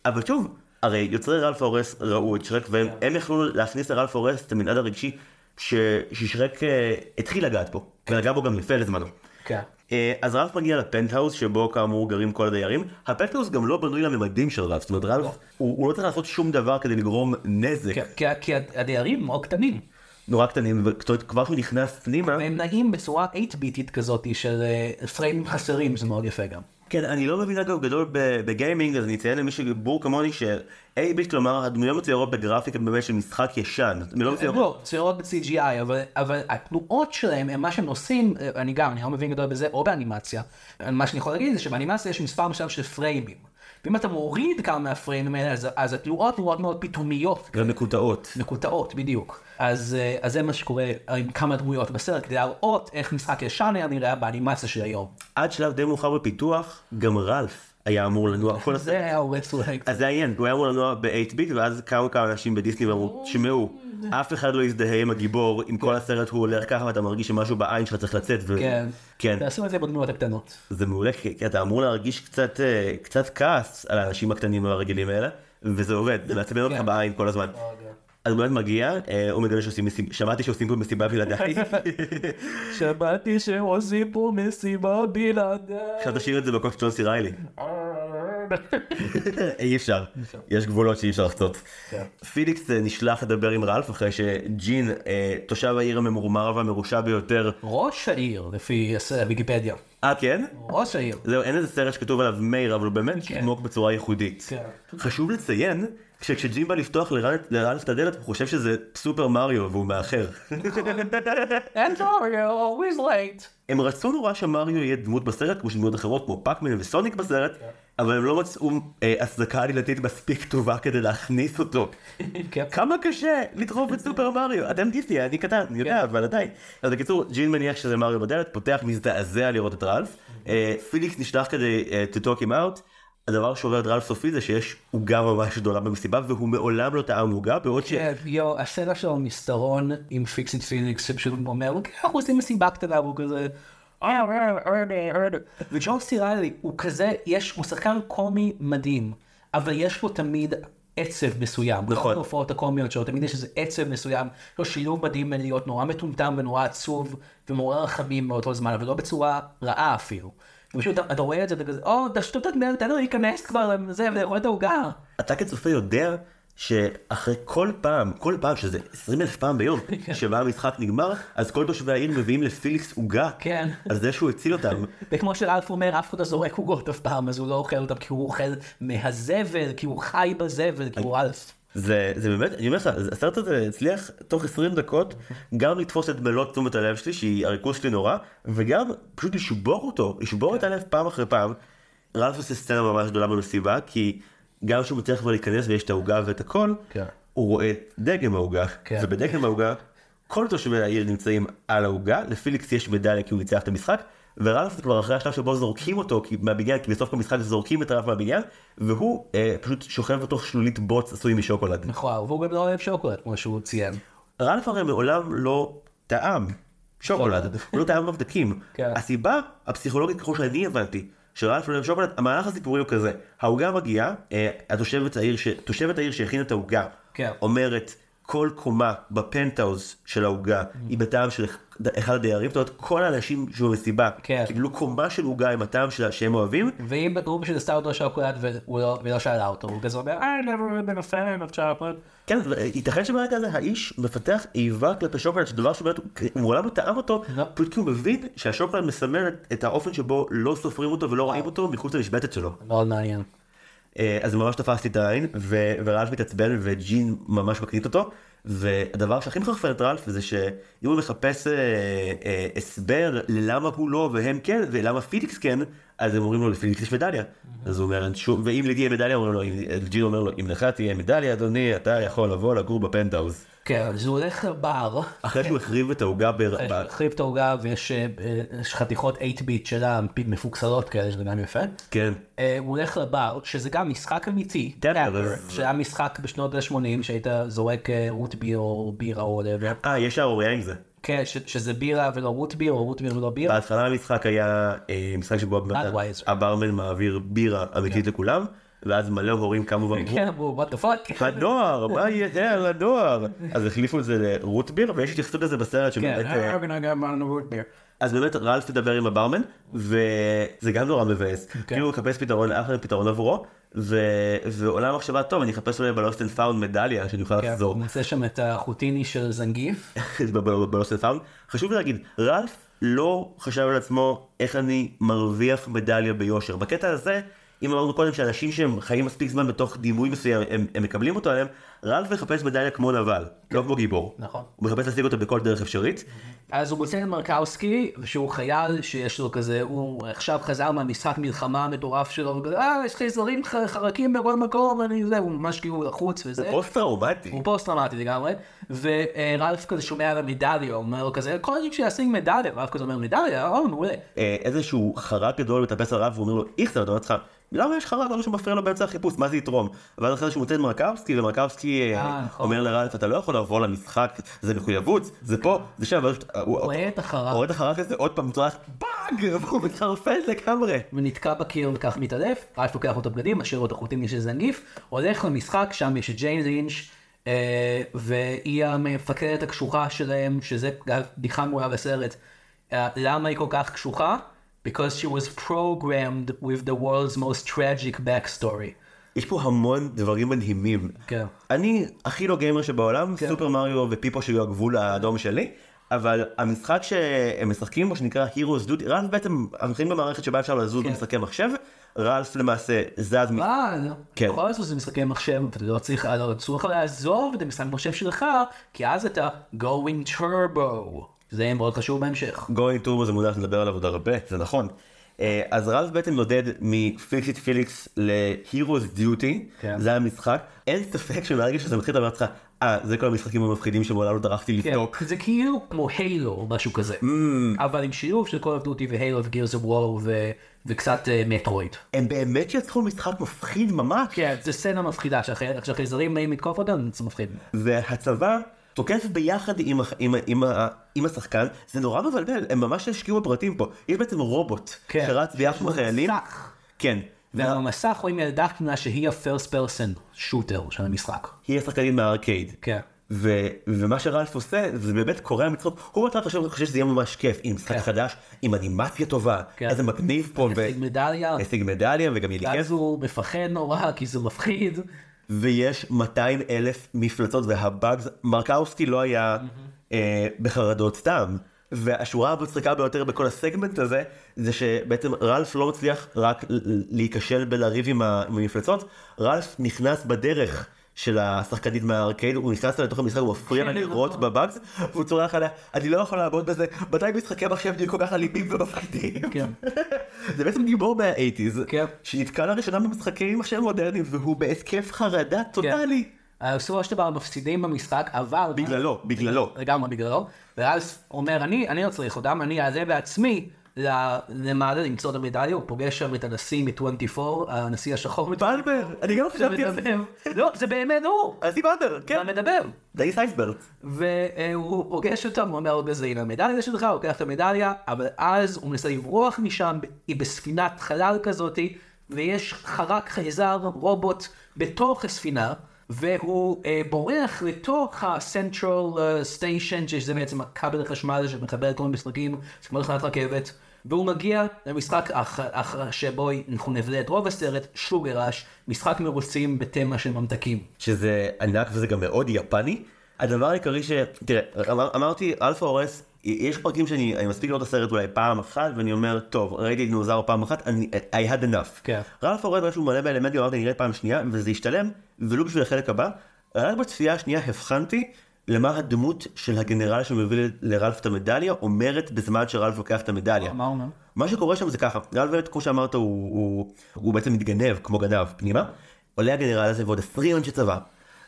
אבל שוב, הרי יוצרי רלף הורס ראו את שרק והם הם יכלו להכניס לרלף הורס את המנעד הרגשי ש- ששרק אה, התחיל לגעת בו, ונגע בו גם יפה לזמנו. כן. אה, אז רלף מגיע לפנטהאוז שבו כאמור גרים כל הדיירים, הפנטהאוז גם לא בנוי לממדים של רלף, זאת אומרת רלף הוא הוא לא צריך לעשות שום דבר כדי לגרום נזק כן, כי- כי הדיירים מאוד קטנים. נורא קטנים, וכבר שהוא נכנס פנימה, והם נעים בצורה 8-ביטית כזאת של אה, פריימים חסרים, זה מאוד יפה גם. כן, אני לא מבין אגב גדול ב gaming, אז אני אציין למי שבור כמוני ש 8-bit, כלומר הדמויות מצוירות בגרפיקה באמת של משחק ישן, לא מצוירות, לא, ב-CGI, אבל, אבל התנועות שלהם, הם מה שהם עושים, אה, אני גם, אני לא מבין גדול בזה, או באנימציה. מה שאני יכול להגיד זה שבאנימציה יש מספר מסוים של פריימים. ואם אתה מוריד כמה מהפריימים האלה, אז, אז התנועות נראות מאוד פתאומיות, גם מקוטעות. מקוטעות, בדיוק. אז, אה, אז זה מה שקורה עם כמה דמויות בסרט, כדי להראות איך משחק ישן היה נראה באנימציה של היום. עד שלב די מאוחר בפיתוח, גם רלף היה אמור לנוע כל הסרט. זה היה הורס להם. אז זה העניין, הוא היה אמור לנוע ב-8 ביט, ואז קמו כמה אנשים בדיסני ואמרו, תשמעו, אף אחד לא יזדהה עם הגיבור, אם כל הסרט הוא הולך ככה ואתה מרגיש שמשהו בעין שלך צריך לצאת, כן. כן, תעשו את זה בדמויות הקטנות. זה מעולה, כי אתה אמור להרגיש קצת, אה, קצת כעס על האנשים הקטנים והרגילים האלה, וזה עובד, זה מעצבן אותך כן. בעין כל הזמן. אז הוא באמת מגיע, אה, הוא מגלה שעושים מסיבה, שמעתי שעושים פה מסיבה בלעדיי, *laughs* שמעתי שעושים פה מסיבה בלעדיי. עכשיו תשאיר את זה בקול של ג'ון סי ריילי. *laughs* אי אפשר, יש גבולות שאי אפשר לחצות. כן. פיליקס אה, נשלח לדבר עם רלף אחרי שג'ין, אה, תושב העיר הממורמר והמרושע ביותר, ראש העיר, לפי ויקיפדיה. אה כן? ראש העיר. זהו, אין איזה סרט שכתוב עליו מאיר, אבל הוא באמת כן. עמוק בצורה ייחודית. כן. חשוב לציין, שכשג'ין בא לפתוח לרלף לרלף את הדלת, הוא חושב שזה סופר מריו והוא מאחר. And sorry, always late. הם רצו נורא שמריו יהיה דמות בסרט, כמו שדמויות אחרות, כמו פאקמן וסוניק בסרט, אבל הם לא מצאו אה, הצדקה עלילתית מספיק טובה כדי להכניס אותו. כן. כמה קשה לדחוף את סופר מריו, אתם דיסני, אני קטן, אני יודע, אבל עדיין. אז בקיצור, ג'ין מניח שזה מריו בדלת, פותח מזדעזע לראות את רלף. אה, פיליקס נשלח כדי אה, to talk him out. הדבר שעובר את רלף סופי זה שיש עוגה ממש גדולה במסיבה, והוא מעולם לא טעם עוגה, בעוד ש... כן, יו, הסצנה שלו מסתרון עם פיקסד פיניקס, שפשוט אומר, אוקיי, אנחנו עושים מסיבה קטנה, והוא כזה... "אה, וג'ון סיריילי הוא כזה, יש, הוא שחקן קומי מדהים, אבל יש פה תמיד עצב מסוים. נכון. גם בהופעות הקומיות שלו, תמיד יש איזה עצב מסוים, יש לו שילוב מדהים בין להיות נורא מטומטם ונורא עצוב ומעורר רחמים באותו זמן, אבל לא בצורה רעה אפילו. ופשוט אתה רואה את זה, אתה כזה, או, תשתות את מלט, תן לו להיכנס כבר לזה ולאכול את העוגה. אתה כצופה יודע שאחרי כל פעם, כל פעם, שזה 20 אלף פעם ביום, *laughs* שבה המשחק נגמר, אז כל תושבי העיר מביאים לפיליקס עוגה, כן. על זה שהוא הציל אותם. *laughs* וכמו שאלף אומר, אף אחד לא זורק עוגות אף פעם, אז הוא לא אוכל אותם כי הוא אוכל מהזבל, כי הוא חי בזבל, כי הוא אלף. זה, זה באמת, אני אומר לך, הסרט הזה הצליח תוך 20 דקות גם לתפוס את מלוא תשומת הלב שלי, שהיא הריכוז שלי נורא, וגם פשוט לשבור אותו, לשבור את הלב פעם אחרי פעם. רלף עושה סצנה ממש גדולה במסיבה, כי גם כשהוא מצליח כבר להיכנס ויש את העוגה ואת הכל, כן. הוא רואה דגם העוגה, כן. ובדגם העוגה כל תושבי העיר נמצאים על העוגה, לפיליקס יש מדליה כי הוא ניצח את המשחק, ורלף זה כבר אחרי השלב שבו זורקים אותו כי- מהבניין, כי בסוף המשחק זורקים את רלף מהבניין, והוא אה, פשוט שוכב בתוך שלולית בוץ עשוי משוקולד. מכוער, והוא גם לא אוהב שוקולד, כמו שהוא ציין. רלף הרי מעולם לא טעם שוקולד. הוא לא טעם מבדקים. *laughs* כן. הסיבה הפסיכולוגית ככל שאני הבנתי, שרלף לא אוהב שוקולד, המהלך הסיפורי הוא כזה, העוגה מגיעה, אה, התושבת העיר, ש... תושבת העיר שהכינה את העוגה, כן. אומרת כל קומה בפנטהאוז של העוגה היא בטעם של אחד הדיירים, זאת אומרת כל האנשים שבמסיבה כן. קיבלו קומה של עוגה עם הטעם שלה שהם אוהבים, ואם הוא פשוט עשתה אותו שוקולד לא- והיא לא שאלה אותו, הוא כזה אומר, I never been a fan of chocolate. כן, ייתכן שברגע הזה האיש מפתח איבה כלפי שוקולד, שדבר שבאמת הוא מעולם לא טעם אותו, לא. פשוט כי הוא מבין שהשוקולד מסמל את- האופן שבו לא סופרים אותו ולא רואים אותו מחוץ למשבצת שלו. מאוד מעניין. אה, אז ממש תפסתי את העין, ו- ורלף מתעצבן וג'ין ממש מקנית אותו, והדבר שהכי מחרפן את רלף זה שאם הוא מחפש אה, אה, הסבר ללמה הוא לא והם כן, ולמה פיליקס כן, אז הם אומרים לו לפיליקס יש מדליה. אז הוא אומר, "אין שום, ואם לי תהיה מדליה, אומרים לו, אם- ג'ין אומר לו, אם לך תהיה מדליה אדוני, אתה יכול לבוא לגור בפנטהאוז. כן, אז הוא הולך לבר, אחרי שהוא החריב את העוגה ב... החריב את העוגה ויש אה, יש חתיכות 8 ביט שלה מפוקסלות כאלה, שזה גם יפה. כן. אה, הוא הולך לבר, שזה גם משחק אמיתי. שהיה משחק בשנות ה-80, שהיית זורק אה, רוט ביר או בירה או. אה, יש שערורייה עם זה. כן, ש- שזה בירה ולא רוט ביר, או רוט ביר ולא בירה. בהתחלה המשחק היה אה, משחק שבו. הברמן מעביר בירה אמיתית לכולם, ואז מלא הורים קמו ואמרו, *laughs* כן, הוא, what the fuck. הנוער, מה יהיה על הנוער? אז החליפו את זה לרוט ביר, ויש התייחסות לזה בסרט כן, שבאמת... beer. אז באמת רלף מדבר עם הברמן, וזה גם נורא מבאס. כאילו הוא מחפש פתרון, אחלה פתרון עבורו, ו- ועולה מחשבה טוב, אני אחפש אולי ב-lost and found מדליה שאני אוכל כן, לחזור. הוא מוצא שם את החוטיני של זנגיף. *laughs* בלוסט אנד פאונד. חשוב להגיד, רלף לא חשב על עצמו איך אני מרוויח מדליה ביושר. בקטע הזה, אם אמרנו קודם שאנשים שהם חיים מספיק זמן בתוך דימוי מסוים, הם, הם מקבלים אותו עליהם, רלף מחפש מדליה כמו נבל, לא כמו גיבור. נכון. הוא מחפש להשיג אותו בכל דרך אפשרית. אז הוא מוצא את מרקאוסקי, שהוא חייל שיש לו כזה, הוא עכשיו חזר מהמשחק מלחמה המטורף שלו, אה, יש חייזרים חרקים בכל מקום, אני זה, הוא ממש כאילו לחוץ וזה. פוסט טראומטי. הוא פוסט טראומטי לגמרי, ורלף כזה שומע על המדליה, הוא אומר לו כזה, כל הזמן שישיג מדליה, רלף כזה אומר, מדליה, או מעולה. אה, איזשהו חרק גדול מטפס על רלף ואומר לו איכסה, אתה אומר לך, למה יש חרק גדול שמפריע לו באמצע החיפוש, מה זה יתרום? ואז אחרי שהוא מוצא את מרקבסקי, ומרקבסקי אה, אה, נכון. אומר לרלף, אתה לא יכול לבוא למשחק, זה מחויבות, זה פה, זה שם, ואז הוא רואה את החרק. רואה את החרק הזה עוד פעם, צורח באג, והוא מתחרפן לגמרי. ונתקע בקיר וכך מתעלף, רלף לוקח לו את הבגדים, משאיר לו את החוטים של זנגיף, הולך למשחק, שם יש את ג'יין לינץ', אה, והיא המפקדת הקשוחה שלהם, שזה בדיחה מעולה בסרט. למה היא כל כך קשוחה? Because she was programmed with the world's most tragic backstory. יש פה המון דברים מדהימים. כן. אני הכי לא גיימר שבעולם, סופר מריו ופיפא שהוא הגבול האדום שלי, אבל המשחק שהם משחקים בו שנקרא Hero's Duty, רלף בעצם, אנחנו נמצאים במערכת שבה אפשר לזוז כן. במשחקי מחשב, רלף למעשה זז מ... מה? כן. בכל זאת זה משחקי מחשב, אתה לא צריך, לא צריך לעזוב את המשחק מחשב שלך, כי אז אתה going turbo. זה מאוד חשוב בהמשך. going turbo זה מונח שנדבר עליו עוד הרבה, זה נכון. אה, אז רלף בעצם נודד מפיקסיט פיליקס ל-Heroes Duty, כן. זה המשחק, אין ספק שמהרגע שזה מתחיל אומר לך, אה, זה כל המשחקים המפחידים שמעולם לא טרחתי כן, לבדוק. זה כאילו כמו הילו או משהו כזה, Mm. אבל עם שילוב של of Duty והילו וגירס וור וקצת אה, מטרואיד. הם באמת יצרו משחק מפחיד ממש. כן, זה סצנה מפחידה, שהחי- כשהחייזרים באים לתקוף אותם, זה מפחיד. והצבא תוקף ביחד עם, עם, עם, עם, השחקן, זה נורא מבלבל, הם ממש השקיעו בפרטים פה. יש בעצם רובוט כן. שרץ ביחד עם החיילים. כן. ובמסך רואים ילדה קטנה שהיא ה-first person שוטר של המשחק. היא השחקנית מהארקייד. כן. ו- ומה שרלף עושה זה באמת קורע מצחוק, הוא בהתחלה חושב חושב שזה יהיה ממש כיף, עם משחק כן. חדש, עם אנימציה טובה, כן. איזה מגניב פה, השיג מדליה, והשיג מדליה וגם יהיה לי כיף. ואז הוא מפחד נורא כי זה מפחיד. ויש 200 אלף מפלצות והבאגס, מרקאוסקי לא היה אה, בחרדות סתם. והשורה המצחיקה ביותר בכל הסגמנט הזה, זה שבעצם רלף לא מצליח רק להיכשל בלריב עם המפלצות, רלף נכנס בדרך. של השחקנית מהארקייד, הוא נכנס לה לתוך המשחק, הוא מפריע לה לראות בבאגס, והוא צורח עליה, אני לא יכול לעבוד בזה, מתי משחקי מחשב נהיו כל כך אלימים ומפחידים? כן. *laughs* זה בעצם גיבור מהאייטיז, כן. שנתקע לראשונה במשחקי מחשב מודרניים, והוא בהתקף חרדה טוטאלי. אה, בסופו של דבר מפסידים במשחק, אבל... בגללו, בגללו. לגמרי בגללו, ואז אומר, אני, אני לא צריך אותם, אני אעשה בעצמי למעלה למצוא את המדליה, הוא פוגש שם את הנשיא מ-24, הנשיא השחור בלבר, אני גם חשבתי על זה. לא, זה באמת הוא, הנשיא בלבר, כן. מדבר. דייס אייסברט. והוא פוגש אותם, הוא אומר לו בזה, הנה המדליה שלך, הוא לוקח את המדליה, אבל אז הוא מנסה לברוח משם, היא בספינת חלל כזאתי, ויש חרק חייזר, רובוט, בתוך הספינה, והוא אה, בורח לתוך ה-Central uh, Station, שזה בעצם הכבל החשמל שמחבר את כל המשחקים, זה כמו תחנת רכבת, והוא מגיע למשחק אח, אח, שבו אנחנו נבלה את רוב הסרט, שוגר ראש, משחק מרוצים בתמה של ממתקים. שזה ענק וזה גם מאוד יפני. הדבר העיקרי ש... תראה, אמר, אמרתי, רלף ההורס, יש פרקים שאני אני מספיק לראות את הסרט אולי פעם אחת, ואני אומר, טוב, ראיתי את דינוזאור פעם אחת, אני, I had enough. כן. רלף ההורס משהו מלא באלמנטים, אמרתי, נראה פעם שנייה, וזה השתלם, ולו בשביל החלק הבא. רק בצפייה השנייה הבחנתי למה הדמות של הגנרל שמביא לרלף את המדליה אומרת בזמן שרלף לוקח את המדליה. מה אומר? מה שקורה שם זה ככה, רלף באמת, כמו שאמרת, הוא, הוא, הוא בעצם מתגנב כמו גנב פנימה, עולה הגנרל הזה ועוד 20 אנשי צבא,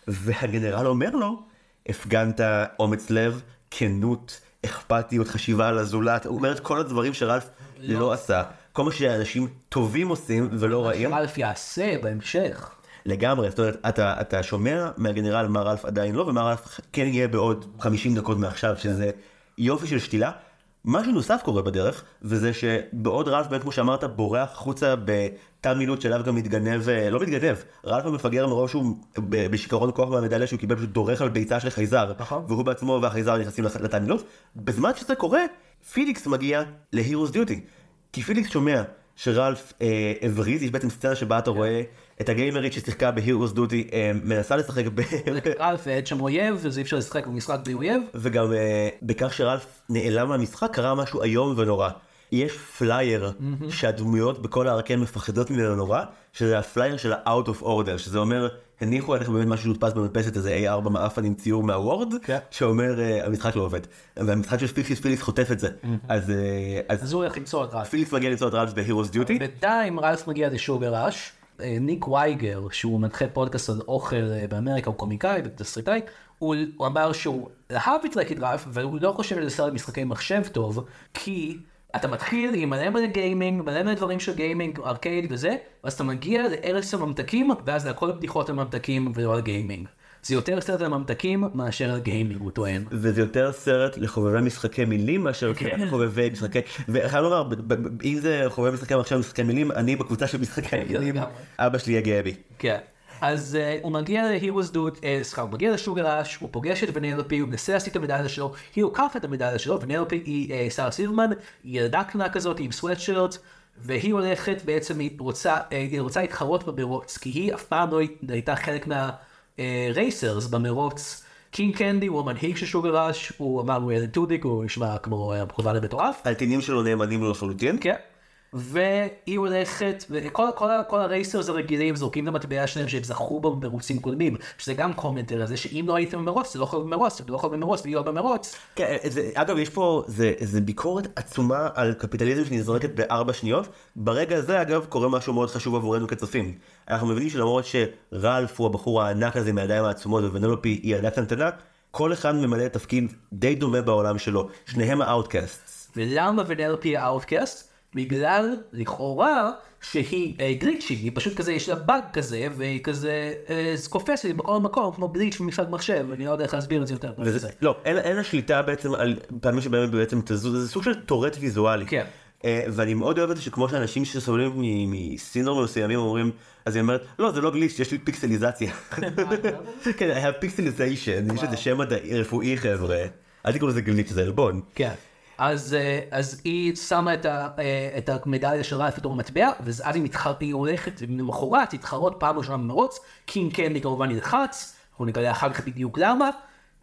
והגנרל אומר לו, הפגנת אומץ לב, כנות, אכפתיות, חשיבה על הזולת, הוא אומר את כל הדברים שרלף לא עשה, כל מה שאנשים טובים עושים ולא רעים, אלף יעשה בהמשך. לגמרי, זאת אומרת, אתה, אתה שומע מהגנרל מה רלף עדיין לא, ומה רלף כן יהיה בעוד 50 דקות מעכשיו, שזה יופי של שתילה. משהו נוסף קורה בדרך, וזה שבעוד רלף באמת כמו שאמרת בורח החוצה בתא מילוט שאליו גם מתגנב, אה, לא מתגנב, רלף המפגר מרוב שהוא בשיכרון כוח מהמדליה שהוא קיבל פשוט דורך על ביצה של חייזר, נכון. והוא בעצמו והחייזר נכנסים לת- לתא מילוט, בזמן שזה קורה, פיליקס מגיע להירוס דיוטי, כי פיליקס שומע שרלף אה, הבריז, יש בעצם סצנה שבה אתה רואה את הגיימרית ששיחקה בהירוס אה, מנסה לשחק ב... רלף ואז אין שם אויב, אז אי אפשר לשחק במשחק בלי אויב. וגם אה, בכך שרלף נעלם מהמשחק קרה משהו איום ונורא. יש פלייר שהדמויות בכל הארקייד מפחדות ממנו נורא, שזה ה-flyer של ה-out of order, שזה אומר, הניחו עליך באמת משהו שהודפס במדפסת איזה A4 מעפן עם ציור מהוורד, כן. שאומר אה, המשחק לא עובד. והמשחק של פיליקס פיליקס חוטף את זה. אז אה, אז אז הוא הולך למצוא את רלף. פיליקס מגיע למצוא את רלף בהירוס דיוטי. בינתיים רלף מגיע לשוגר ראש. אה, ניק וייגר, שהוא מנחה פודקאסט על אוכל אה, באמריקה, הוא קומיקאי ותסריטאי, הוא הוא אמר שהוא אהב את רק-איט רלף, אבל הוא לא חושב שזה סרט משחקי מחשב טוב, כי אתה מתחיל עם מלא מלא גיימינג, מלא מלא דברים של גיימינג, ארקייד וזה, ואז אתה מגיע לארץ הממתקים, ואז זה הכל בדיחות על ממתקים ולא על גיימינג. זה יותר סרט על ממתקים מאשר על גיימינג, הוא טוען. וזה יותר סרט לחובבי משחקי מילים מאשר כן. חובבי משחקי, וחייב לומר, אם זה חובבי משחקי מחשב משחקי מילים, אני בקבוצה של משחקי מילים, לגמרי. אבא שלי יהיה גאה בי. כן. אז uh, הוא מגיע להירוס דוד, סליחה, הוא מגיע לשוגראש, הוא פוגש את ונלופי, הוא מנסה להשיג את המדליה שלו, היא לוקחת את המדליה שלו, ונלופי היא uh, שרה סילברמן, היא ילדה קטנה כזאת עם סוואטשרט, והיא הולכת בעצם, היא רוצה, uh, היא רוצה להתחרות במרוץ, כי היא אף פעם לא הייתה חלק מהרייסרס במרוץ. קינג קנדי הוא המנהיג של שוגראש, הוא אמר לו ילד טודיק, הוא נשמע כמו אה, חובה למטורף. הטינים שלו נאמנים לו לחלוטין. כן. והיא הולכת, וכל כל, ה- כל הרייסרס הרגילים זורקים את המטבע שלהם שהם זכו בו במרוצים קודמים, שזה גם קומנטר הזה שאם לא הייתם במרוץ, אתה לא יכול במרוץ, אתה לא יכול במרוץ ולהיות במרוץ. כן, זה, אגב, יש פה, זה, זה ביקורת עצומה על קפיטליזם שנזרקת בארבע שניות. ברגע הזה, אגב, קורה משהו מאוד חשוב עבורנו כצופים. אנחנו מבינים שלמרות שרלף הוא הבחור הענק הזה מהידיים העצומות וונלופי היא ילדה קטנטנה, כל אחד ממלא תפקיד די דומה בעולם שלו. שניהם ה-outcast. ולמה ונלופי ה-outcast? בגלל, לכאורה, שהיא אה, היא פשוט כזה, יש לה באג כזה, והיא כזה אה, קופצת לי בכל מקום, כמו גליץ' במשחק מחשב, אני לא יודע איך להסביר את זה יותר. וזה, לא, אין, אין לה שליטה בעצם על פעמים שבהם בעצם תזוז, זה סוג של טורט ויזואלי. כן. אה, ואני מאוד אוהב את זה שכמו שאנשים שסובלים מסינדרומים מסוימים אומרים, אז היא אומרת, לא זה לא גליץ', יש לי פיקסליזציה. *laughs* כן, היה pixelization, יש לזה שם רפואי חבר'ה. אל תקראו לזה גליץ', זה עלבון. כן. אז, אה, אז היא שמה את, ה, אה, את המדליה של רלף בתור מטבע, ואז היא, מתחר, היא הולכת למחרת להתחרות פעם ראשונה במרוץ, קינג קנדי כמובן נלחץ, אנחנו נגלה אחר כך בדיוק למה.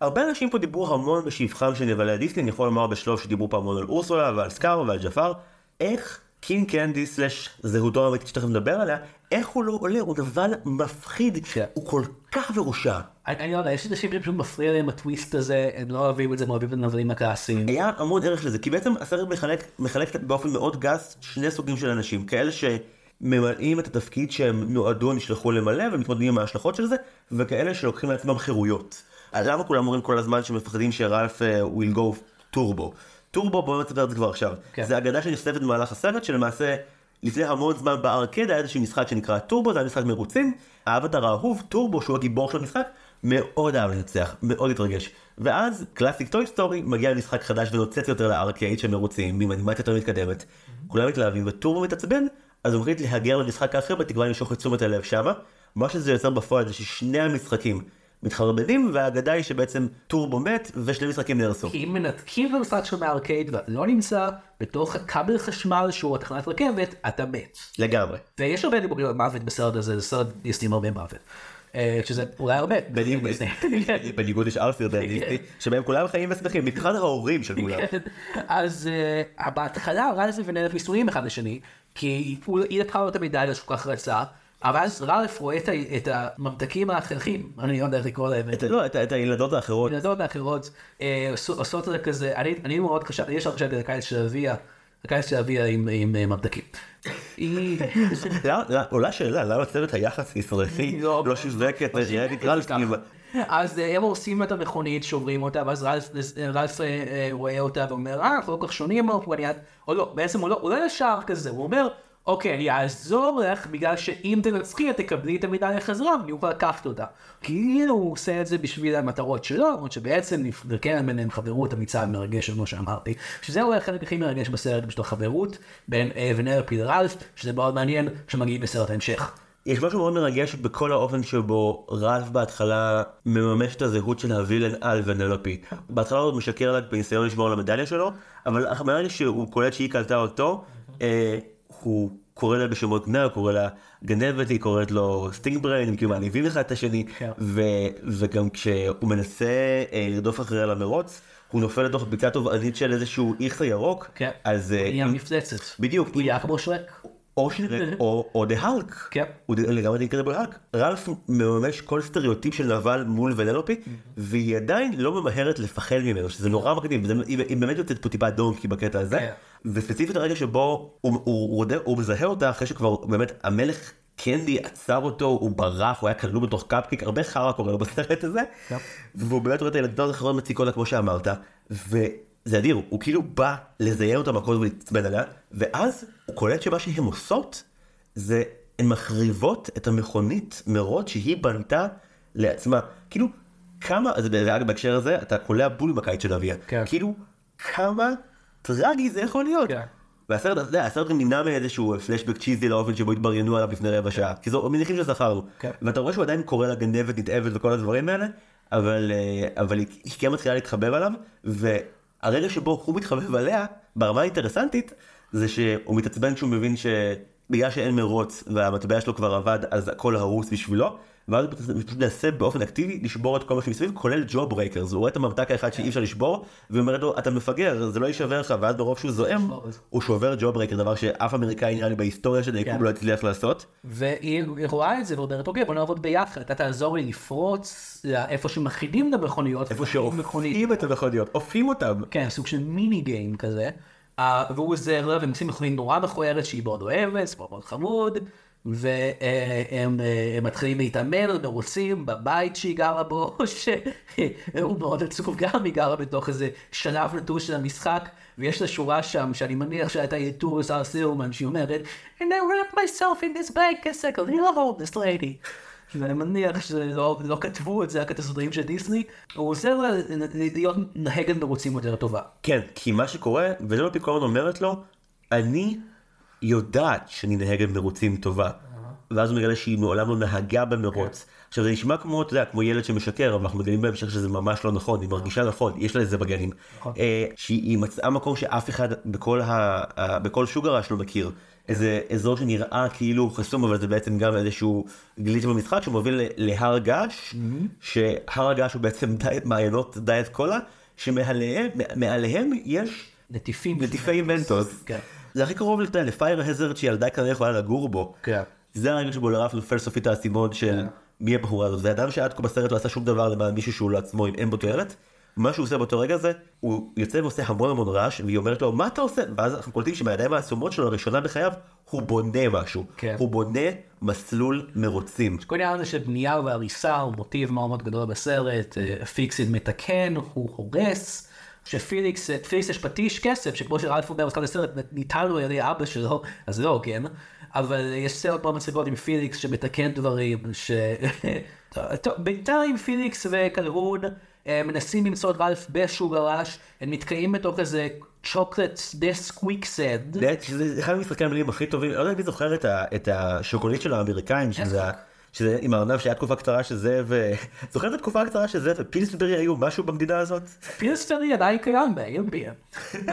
הרבה אנשים פה דיברו המון בשבחם של נבלי דיסני, אני יכול לומר בשלב שדיברו פה המון על אורסולה ועל סקאר ועל ג'פאר, איך קינג קנדי slash זהותו האמיתית שתכף נדבר עליה, איך הוא לא עולה, הוא נבל מפחיד, כן. הוא כל כך מרושע. אני, אני לא יודע, יש אנשים שפשוט מפריע להם הטוויסט הזה, הם לא אוהבים את זה, הם אוהבים את הנבלים הקלאסיים. היה המון ערך לזה, כי בעצם הסרט מחלק, מחלק באופן מאוד גס שני סוגים של אנשים, כאלה שממלאים את התפקיד שהם נועדו, נשלחו למלא ומתמודדים עם ההשלכות של זה, וכאלה שלוקחים לעצמם חירויות. אז למה כולם אומרים כל הזמן שמפחדים שרלף uh, will go turbo? טורבו בואו נספר את זה כבר עכשיו. כן. זה אגדה שנחשפת במהלך הסרט שלמעשה לפני המון זמן בארקד היה איזשהו משחק שנקרא טורבו, זה היה משחק מרוצים, האווטאר האהוב, טורבו שהוא הגיבור של המשחק, מאוד אהב לנצח, מאוד התרגש. ואז קלאסיק טוי סטורי מגיע למשחק חדש ונוצץ יותר לארקייד של מרוצים, עם אנימציה יותר מתקדמת. כולם מתלהבים וטורבו מתעצבן, אז הוא מחליט להגר למשחק האחר בתקווה למשוך את תשומת הלב שמה. מה שזה יוצר בפועל זה ששני המשחקים מתחרבנים, והאגדה היא שבעצם טורבו מת ושני משחקים נהרסו. כי אם מנתקים את המשחק שלו מהארקייד ואתה לא נמצא בתוך הכבל חשמל שהוא התחנת רכבת, אתה מת. לגמרי. ויש הרבה דיבורים על מוות בסרט הזה, זה סרט דיסני עם הרבה מוות. אה, שזה אולי הרבה. בניגוד- דיסני. *laughs* בניגוד לשאר סרטי דיסני, שבהם כולם חיים ושמחים, מבחינת ההורים של כולם. כן. אז אה, בהתחלה רלף ונלף נישואים אחד לשני, כי היא לקחה לו את המדליה שכל כך רצה, אבל אז רלף רואה את את הממתקים האחרים, אני לא יודע איך לקרוא להם, את- לא, את- את הילדות האחרות. ילדות האחרות אה, עושות את זה כזה, אני, מאוד חשבתי, יש חשבתי על הקיץ של אביה, הקיץ של אביה עם, ממתקים. *laughs* עולה שאלה, למה צוות היח"צ הישראלי *laughs* לא. לא שיווק את רדיט רלפים? אז אה, הם הורסים את המכונית, שוברים אותה, ואז רלף, אה, אה, רואה אותה ואומר, אה, אנחנו לא כל כך שונים, או לא, בעצם הוא לא, הוא לא ישר כזה, הוא אומר, אוקיי, אני אעזור לך, בגלל שאם תנצחי, את תקבלי את המדליה חזרה, ואני אוכל לקחת אותה. כאילו הוא עושה את זה בשביל המטרות שלו, למרות שבעצם נפגע ביניהם חברות אמיצה ומרגשת, כמו שאמרתי, שזה אולי החלק הכי מרגש בסרט, פשוט החברות בין ונרפי לרלף, שזה מאוד מעניין, שמגיעים בסרט ההמשך. יש משהו מאוד מרגש בכל האופן שבו רלף בהתחלה מממש את הזהות של הווילן על ונלופי. בהתחלה הוא משקר לה בניסיון לשמור על המדליה שלו, אבל מהרגע שהוא קולט שהיא קלטה אותו, אה, הוא קורא לה בשמות גנאי, הוא קורא לה גנבת, היא קוראת לו stink brain, הם כאילו מעליבים אחד את השני, כן. ו- וגם כשהוא מנסה אה, לרדוף אחריה למרוץ, הוא נופל לתוך בקעה תובענית של איזשהו איכסה ירוק, כן. אז אה, נהיה מפלצת. בדיוק, הוא נהיה כמו שרק. או שנראה, או, או The Hulk. כן. הוא לגמרי Incredible Hulk. רלף מממש כל סטריאוטיפ של נבל מול ונלופי, והיא עדיין לא ממהרת לפחד ממנו, שזה נורא מקדים, וזה- היא באמת יוצאת פה טיפה דונקי בקטע הזה, כן. וספציפית הרגע שבו הוא, הוא, הוא, רודה- הוא מזהה אותה אחרי שכבר באמת המלך קנדי עצר אותו, הוא ברח, הוא היה כלוא בתוך קפקיק, הרבה חרא קורה לו בסרט הזה, כן. והוא באמת רואה את הילדות האחרות מציקות לה כמו שאמרת, וזה אדיר, הוא כאילו בא לזיין אותה מכות ולהתעצבן עליה, ואז הוא קולט שמה שהן עושות, זה הן מחריבות את המכונית מרוץ שהיא בנתה לעצמה. כאילו, כמה, אז זה אגב בהקשר הזה, אתה קולע בול בקיץ של אביה. כן. כאילו, כמה טרגי זה יכול להיות. כן. והסרט, אתה יודע, הסרט גם נמנע מאיזשהו פלשבק צ'יזי לאופן שבו התבריינו עליו לפני רבע שעה. כי זו מניחים שזכרנו. כן. ואתה רואה שהוא עדיין קורא לה גנבת, נתעבת וכל הדברים האלה, אבל, אה, אבל היא כן מתחילה להתחבב עליו, והרגע שבו הוא מתחבב עליה, ברמה האינטרסנטית, זה שהוא מתעצבן כשהוא מבין שבגלל שאין מרוץ והמטבע שלו כבר עבד, אז הכל הרוס בשבילו, ואז הוא פשוט- מנסה באופן אקטיבי לשבור את כל מה שמסביב, כולל jawbreakers, הוא רואה את הממתק האחד שאי אפשר לשבור, ואומר לו, אתה מפגר, זה לא יישבר לך, ואז מרוב שהוא זועם. הוא שובר jawbreaker, דבר שאף אמריקאי נראה לי בהיסטוריה של היקום כן. לא הצליח לעשות. והיא רואה את זה ואומרת, אוקיי, בוא נעבוד ביחד, אתה תעזור לי לפרוץ לאיפה שמכינים את המכוניות. איפה. שאופים את המכוניות, אופים אותם. כן, סוג של mini game כזה. והוא עוזר לה, והם עושים מכונית נורא מכוערת שהיא מאוד אוהבת, מאוד מאוד חמוד, והם מתחילים להתאמן, הם מרוצים בבית שהיא גרה בו, *laughs* שהוא מאוד עצוב גם, היא גרה בתוך איזה שלב נטוש של המשחק, ויש לה שורה שם, שאני מניח שהייתה יתור שר סילמן, שהיא אומרת, And I wrap myself in this like a little homeless lady. ואני מניח שלא לא כתבו את זה רק את הסרטים של דיסני, הוא עוזר לה להיות נהגת מרוצים יותר טובה. כן, כי מה שקורה, ונלופי כל הזמן אומרת לו, אני יודעת שאני נהגת מרוצים טובה. ואז הוא מגלה שהיא מעולם לא נהגה במרוץ. עכשיו זה נשמע כמו, אתה יודע, כמו ילד שמשקר, אבל אנחנו מגלים בהמשך שזה ממש לא נכון, היא מרגישה נכון, יש לה את זה בגנים. נכון. אה, שהיא מצאה מקום שאף אחד בכל, ה, ה, בכל שוגר ראש לא מכיר. איזה אזור שנראה כאילו חסום, אבל זה בעצם גם איזשהו גליץ' במשחק שמוביל להר געש, שהר הגעש הוא בעצם דיאט מעיינות דיאט קולה, שמעליהם מעליהם יש נטיפים. נטיפי מנטוס. כן. זה הכי קרוב לפייר הזרד שילדה כנראה יכולה לגור בו. כן. זה הרגע שבו לרף נופל סופית האסימון של מי הבחורה הזאת. זה אדם שעד כה בסרט לא עשה שום דבר למען מישהו שהוא לעצמו אם אין בו תועלת. מה שהוא עושה באותו רגע הזה, הוא יוצא ועושה המון המון רעש, והיא אומרת לו, מה אתה עושה? ואז אנחנו קולטים שבידיים העצומות שלו, לראשונה בחייו, הוא בונה משהו. כן. הוא בונה מסלול מרוצים. כל העניין הזה של בנייה והריסה הוא מוטיב מאוד מאוד גדול בסרט, אה, פיקסיד מתקן, הוא הורס, שפיליקס, אה, פיליקס יש פטיש כסף, שכמו שרלף אומר בתחילת הסרט, ניתן לו על ידי אבא שלו, אז זה לא הוגן, אבל יש סרט מאוד מצחיקות עם פיליקס שמתקן דברים, ש... *laughs* טוב, בינתיים פיליקס וקלהון אה, מנסים למצוא את רלף באיזשהו גרש, הם נתקעים בתוך איזה צ'וקלט דיסק קוויקסד. זה זה אחד ממשחקי המילים הכי טובים, לא יודע מי זוכר את השוקולית של האמריקאים, שזה שזה עם הארנב שהיה תקופה קצרה שזה ו... *laughs* זוכר את התקופה הקצרה שזה ופילסברי היו משהו במדינה הזאת? פילסטרי עדיין קיים באירביה. *laughs*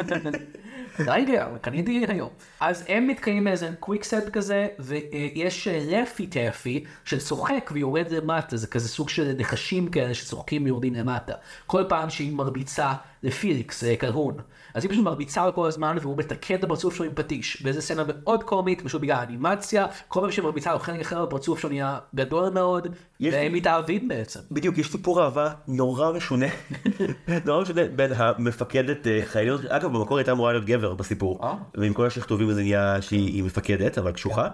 עדיין קיים, קניתי היום. אז הם מתקיימים מאיזה קוויקסט כזה, ויש לפי טפי שצוחק ויורד למטה, זה כזה סוג של נחשים כאלה שצוחקים ויורדים למטה. כל פעם שהיא מרביצה לפיליקס, אה, קלהון. אז היא פשוט מרביצה לו כל הזמן והוא מתקן את הפרצוף שלו עם פטיש. וזו סצנה מאוד קומית, פשוט בגלל האנימציה, כל פעם שהיא מרביצה לו חלק אחר הפרצוף שלו נהיה גדול מאוד, יש- והם מתאהבים בעצם. בדיוק, יש סיפור אהבה נורא משונה, *laughs* נורא משונה בין המפקדת אה, חיילת, אגב במקור הייתה אמורה להיות גבר בסיפור, אה? ועם כל השכתובים זה נהיה שהיא היא מפקדת, אבל קשוחה.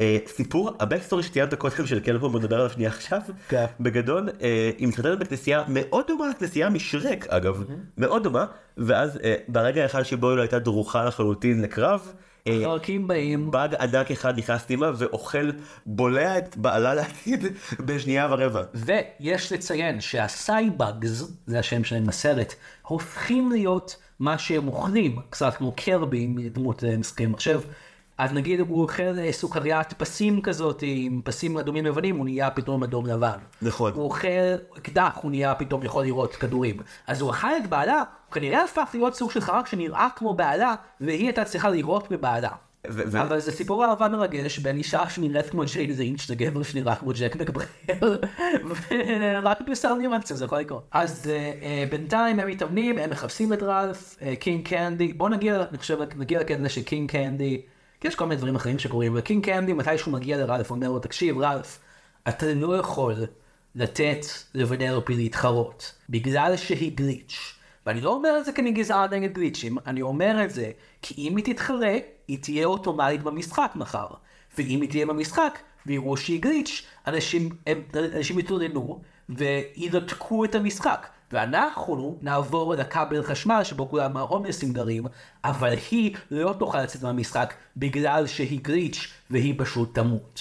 אה, סיפור, הבקסטורי שציינת קודם של קלפון, בוא נדבר עליו שנייה עכשיו, כן. בגדול, אה, היא מתחתנת בכנסייה מאוד דומה לכנסייה משרק אגב, מאוד דומה, ואז אה, ברגע האחד שבו היא לא הייתה דרוכה לחלוטין לקרב, חלקים באים, באג ענק אחד נכנס פנימה ואוכל, בולע את בעלה לעתיד *laughs* בשנייה ורבע. ויש לציין שה Cy-Bugs, זה השם שלהם בסרט, הופכים להיות מה שהם אוכלים, קצת כמו קרבי מדמות משחקי מחשב. אז נגיד הוא אוכל אה, סוכריית פסים כזאת עם פסים אדומים לבנים, הוא נהיה פתאום אדום לבן. נכון. הוא אוכל אקדח, הוא נהיה פתאום יכול לראות כדורים. אז הוא אכל את בעלה, הוא כנראה הפך להיות סוג של חרק שנראה כמו בעלה, והיא הייתה צריכה לראות בבעלה. ו- אבל זה סיפור אהבה מרגש בין אישה שנראית כמו ג'יין לינץ' לגבר שנראה כמו ג'ק מקברייר *laughs* ורק בסל ניואנסים זה יכול לקרות. אז אה, בינתיים הם מתאמנים, הם מחפשים את רלף, אה, קינג קנדי, בוא נגיע, אני חושב, נגיע לקטע של קינג קנדי, כי יש כל מיני דברים אחרים שקורים, וקינג קנדי מתי שהוא מגיע לרלף אומר לו תקשיב רלף, אתה לא יכול לתת לוונלופי להתחרות בגלל שהיא glitch. ואני לא אומר את זה כי אני גזען נגד glitch ים, אני אומר את זה כי אם היא תתחרה, היא תהיה אוטומטית במשחק מחר. ואם היא תהיה במשחק, ויראו שהיא glitch, אנשים, אנשים יתלוננו, וינתקו את המשחק. ואנחנו נעבור לכבל חשמל שבו כולם ההומלסים גרים, אבל היא לא תוכל לצאת מהמשחק בגלל שהיא glitch והיא פשוט תמות.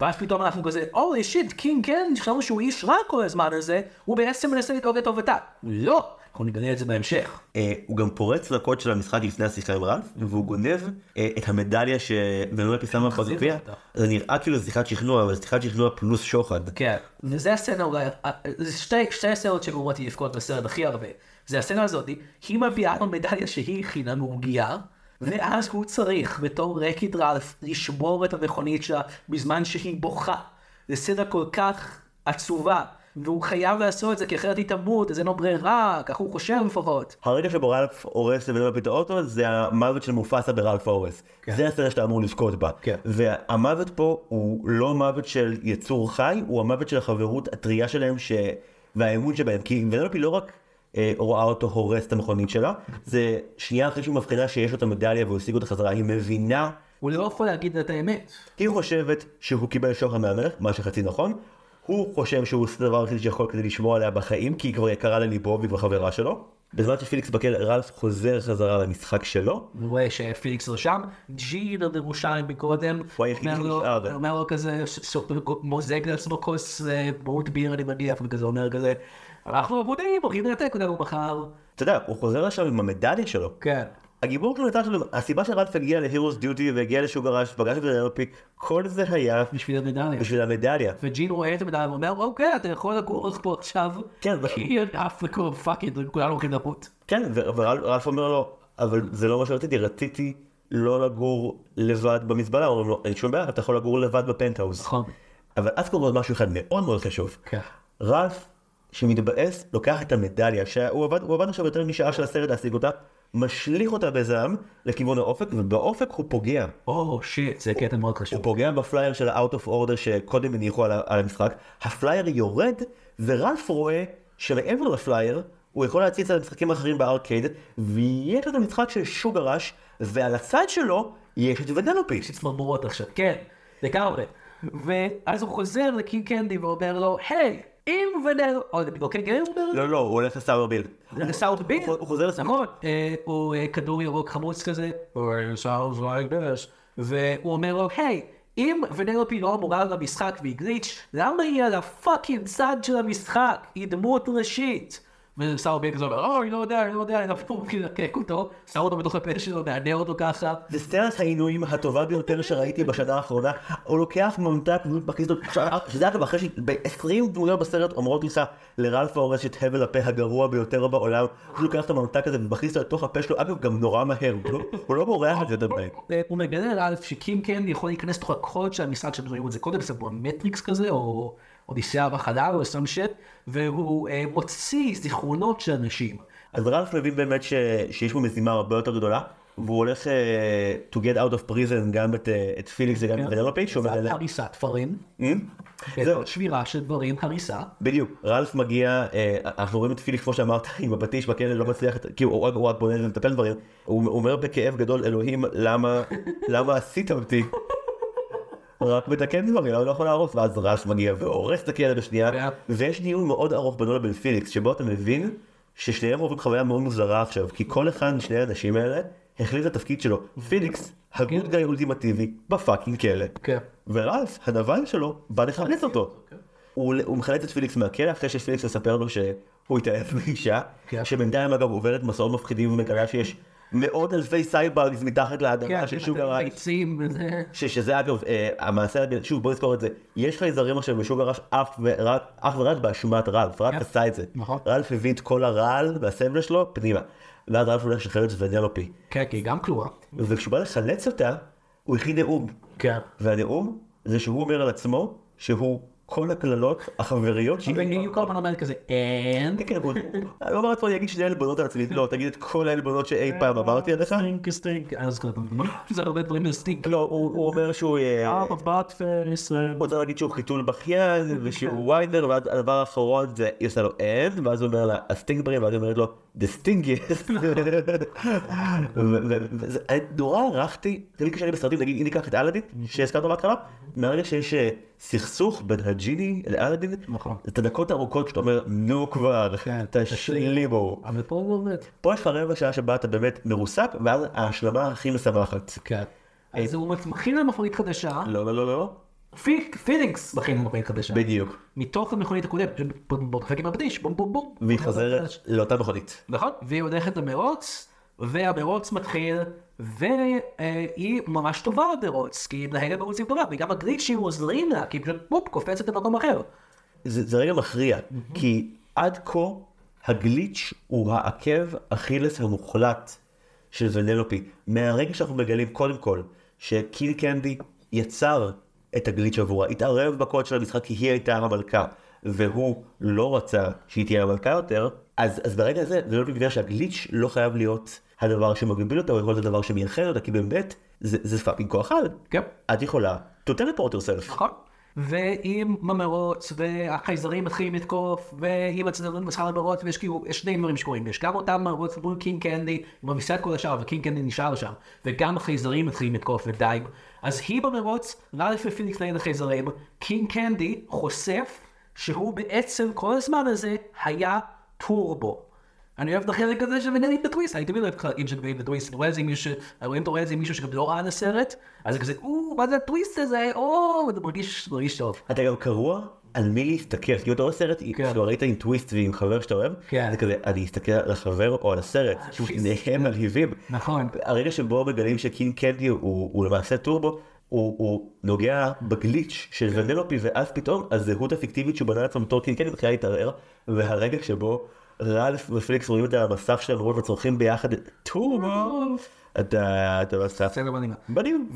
ואז פתאום אנחנו כזה, אולי shit, קינג כן, חשבנו שהוא איש רע כל הזמן הזה, הוא בעצם מנסה לדאוג לטובתה. לא, אנחנו נגלה את זה בהמשך. אה, הוא גם פורץ לקוד של המשחק לפני השיחה עם רלף, והוא גונב אה, את המדליה שוונלופי שמה בגביע. זה נראה כאילו שיחת שכנוע, אבל שיחת שכנוע פלוס שוחד. כן. וזה הסצנה אולי, אה, זה שתי, שתי הסצנות שגורמות לי לבכות בסרט הכי הרבה. זה הסצנה הזאת, היא מביאה לו מדליה שהיא הכינה מעוגיה, ואז הוא צריך בתור רקיד רלף לשבור את המכונית שלה בזמן שהיא בוכה. זה סצנה כל כך עצובה, והוא חייב לעשות את זה כי אחרת היא תמות, אז אין לו ברירה, כך הוא חושב לפחות. הרגע שבו רלף הורס לוונלופי את האוטו זה המוות של מופסה ברלף הורס. זה הסרט שאתה אמור לבכות בה. כן. והמוות פה הוא לא מוות של יצור חי, הוא המוות של החברות הטריה שלהם ש... והאמון שבהם. כי ונלופי לא רק אה, רואה אותו הורס את המכונית שלה, זה שנייה אחרי שהיא מבחינה שיש לו את המדליה והוא השיג אותה חזרה, היא מבינה הוא לא יכול להגיד את האמת. היא חושבת שהוא קיבל שוחד מהמלך, מה שחצי נכון. הוא חושב שהוא עושה הדבר היחיד שיכול כדי לשמור עליה בחיים, כי היא כבר יקרה לליבו והיא כבר חברה שלו. בזמן שפיליקס בכלא, רלף חוזר חזרה למשחק שלו. הוא רואה שפיליקס לא שם, ג'ין על ירושלים מקודם, הוא היחיד שנשאר. הוא אומר לו כזה, מוזג לעצמו כוס אה, בוט ביר אני מניח, וכזה אומר כזה, אנחנו עבודים, הולכים לנתק אותנו מחר. אתה יודע, הוא חוזר לשם עם המדליה שלו. כן. הגיבור שלו נתן שלו, הסיבה שרלף הגיע להירוס דיוטי והגיע לשוגר ראש, פגש את ונלופי, כל זה היה בשביל המדליה. בשביל המדליה. וג'ין רואה את המדליה ואומר, אוקיי, אתה יכול לגור פה עכשיו. כן, ו- כי אף לקום fucking, כולנו הולכים למות. כן, ורלף אומר לו, אבל זה לא מה שרציתי, רציתי לא לגור לבד במזבלה, אומרים לו, אין שום בעיה, אתה יכול לגור לבד בפנטהאוז. נכון. אבל אז קורה עוד משהו אחד מאוד מאוד חשוב. כן. רלף, שמתבאס, לוקח את המדליה, שהוא עבד, הוא עבד עכשיו יותר משעה של הסרט להשיג אותה, משליך אותה בזעם לכיוון האופק, ובאופק הוא פוגע. oh shit, זה קטע מאוד חשוב. הוא פוגע בפלייר של ה-out of order שקודם הניחו על, על המשחק, הפלייר יורד, ורלף רואה שמעבר לפלייר, הוא יכול להציץ על משחקים אחרים בארקייד, ויש את המשחק של שוגר ראש, ועל הצד שלו יש את ונלופי. יש לי צמרמורות עכשיו, כן, לגמרי. ואז הוא חוזר לקינג קנדי ואומר לו, היי, אם ונל... או אומר? לא, לא, הוא הולך לסאבר ביל. לסאוט ביל. הוא חוזר לסאוט נכון. אה, הוא אה, כדור ירוק חמוץ כזה. "It sounds like this." והוא אומר לו, היי, אם ונלופי לא אמורה למשחק והיא גליץ', למה היא על הפאקינג צד של המשחק? היא דמות ראשית. וסאוט ביל כזה אומר, אוי, לא יודע, אני לא יודע, אני אפילו מלקק אותו, שם אותו בתוך הפה שלו, מענה אותו ככה. זה סצנת העינויים הטובה ביותר שראיתי בשנה האחרונה. הוא לוקח ממתק ומכניס אותו, שזה אגב אחרי ש-20 דמויות בסרט אומרות לך לרלף ההורס שאת הבל הפה הגרוע ביותר בעולם. הוא לוקח את הממתק הזה ומכניס אותו לתוך הפה שלו, אגב גם נורא מהר, הוא לא- לא בורח על זה יותר מהר. הוא מגלה לאלף שקים קנדי יכול להיכנס לתוך הקוד של המשרד שהם ראו את זה קודם, זה כמו מטריקס כזה, או אודיסאה בחלל, או סתם שט, והוא אה, מוציא זיכרונות של אנשים. אז רלף מבין באמת ש- שיש פה משימה הרבה יותר גדולה. והוא הולך אה, to get out of prison גם את, אה, את פיליקס וגם את ונלופי, שאומר זה אליה. הריסת דברים, "אה? זהו. שבירה של דברים, הריסה. בדיוק, רלף מגיע, אה, אנחנו רואים את פיליק כמו שאמרת, עם הפטיש בכלא לא מצליח, כי הוא, הוא רק בונה ומטפל דברים, הוא אומר בכאב גדול, אלוהים, למה, למה עשית אותי? רק מתקן דברים, לא יכול להרוס? ואז רלף מגיע והורס את הכלא בשנייה, ויש דיון מאוד ארוך בינו לבין פיליקס, שבו אתה מבין ששניהם עוברים חוויה מאוד מוזרה עכשיו, כי כל אחד משני האנשים האלה החליט את התפקיד שלו. פיליקס, ה good guy אולטימטיבי, ב fucking כלא. כן. ורלף, הנבל שלו, בא לחלץ אותו. הוא, הוא מחלץ את פיליקס מהכלא אחרי שפיליקס מספר לו שהוא התאהב באישה, כן. שבינתיים אגב עוברת מסעות מפחידים ומגלה שיש מאות אלפי Cy-Bugs מתחת לאדמה של שוגר ראש. שזה אגב, אה, המעשה, שוב בוא נזכור את זה, יש חייזרים עכשיו בשוגר ראש אך ורק, באשמת רלף, רלף כן. עשה את זה. נכון. רלף הביא את כל הרעל והסבל שלו פנימה. ואז רלף הולך לשחרר את ונלופי. כן, כי היא גם כלואה. וכשהוא בא לחלץ אותה, הוא הכין נאום. כן. והנאום זה שהוא אומר על עצמו שהוא כל הקללות החבריות שהיא... והיא כל הזמן אומרת כזה, אין. כן, הוא הוא אמר לעצמו, אני אגיד שני עלבונות על עצמי, לא, תגיד את כל העלבונות שאי פעם אמרתי עליך. סטינק, סטינק. אז זה הרבה דברים לסטינק. לא, הוא אומר שהוא... אה, בת פריסל. הוא רוצה להגיד שהוא חיתול בכיין, ושהוא ויינר, ואז הדבר האחרון זה, היא עושה לו אין, ואז הוא אומר לה, הסטינגברים, ואז היא אומרת לו, the stingiest. *laughs* אני נורא הערכתי, תמיד כשאני בסרטים, נגיד, אם ניקח את אלאדין, שהזכרת בהתחלה, מהרגע שיש אה, סכסוך בין הג'יני לאלאדין, נכון. את הדקות הארוכות שאתה אומר, נו כבר, כן, תשלימו. אבל פה הוא עובד. פה יש לך רבע שעה שבה אתה באמת מרוסק, ואז ההשלמה הכי משמחת. כן. אז הוא מכין להם מכונית חדשה, לא, לא, לא, לא. פילינגס מכין להם מכונית חדשה. בדיוק. מתוך המכונית הקודמת, בוא דופק עם הפטיש, בום בום בום. והיא חוזרת לאותה מכונית. נכון, והיא הולכת למרוץ, והמרוץ מתחיל, והיא ממש טובה במרוץ, כי היא מנהלת מרוצים טובה, וגם הגליצ'ים עוזרים לה, כי היא פשוט בופ, קופצת למקום אחר. זה, זה רגע מכריע, כי עד כה הגליץ' הוא העקב אכילס המוחלט של ונלופי. מהרגע שאנחנו מגלים קודם כל שקיל קנדי יצר את ה glitch עבורה, התערב בקוד של המשחק כי היא הייתה המלכה, והוא לא רצה שהיא תהיה המלכה יותר, אז, אז ברגע הזה ונלופי מבינה שה glitch לא חייב להיות הדבר שמגביל אותה, הוא יכול להיות הדבר שמייחד אותה, כי באמת זה, זה fucking כוח על. כן. את יכולה to teleport yourself. נכון. ועם במרוץ, והחייזרים מתחילים לתקוף, והיא מצליחה למרוץ, ויש כאילו, יש שני דברים שקורים, יש גם אותם מרוץ מול קינג קנדי, מביסה את כל השאר, וקינג קנדי נשאר שם, וגם החייזרים מתחילים לתקוף ודי. אז היא במרוץ, רלף ופיליקס נגד החייזרים, קינג קנדי חושף שהוא בעצם כל הזמן הזה היה טורבו. אני אוהב את החלק הזה שמנהלים את הטוויסט, אני תמיד אוהב חלקים שמנהלים את הטוויסט, אני רואה את זה עם מישהו, אני רואה אם אתה רואה את זה עם מישהו שגם לא ראה את הסרט, אז זה כזה, או, מה זה הטוויסט הזה, או, זה מרגיש, מרגיש טוב. אתה גם קרוע על מי להסתכל, כאילו אתה רואה סרט, כן. כאילו ראית עם טוויסט ועם חבר שאתה אוהב, כן. זה כזה, אני אסתכל על החבר או על הסרט, שהוא שניהם מלהיבים. נכון. הרגע שבו מגלים שקינג קנדי הוא, למעשה טורבו, הוא, הוא נוגע ב glitch של ונלופי, ואז פתאום הזהות הפיקטיבית שהוא בנה לעצמו בתור קנדי מתחילה להתערער, והרגע שבו רלף ופליקס רואים את המסך שלהם רואים וצורכים ביחד את טורבו, אתה, אתה מסך בסדר מדהים. מדהים.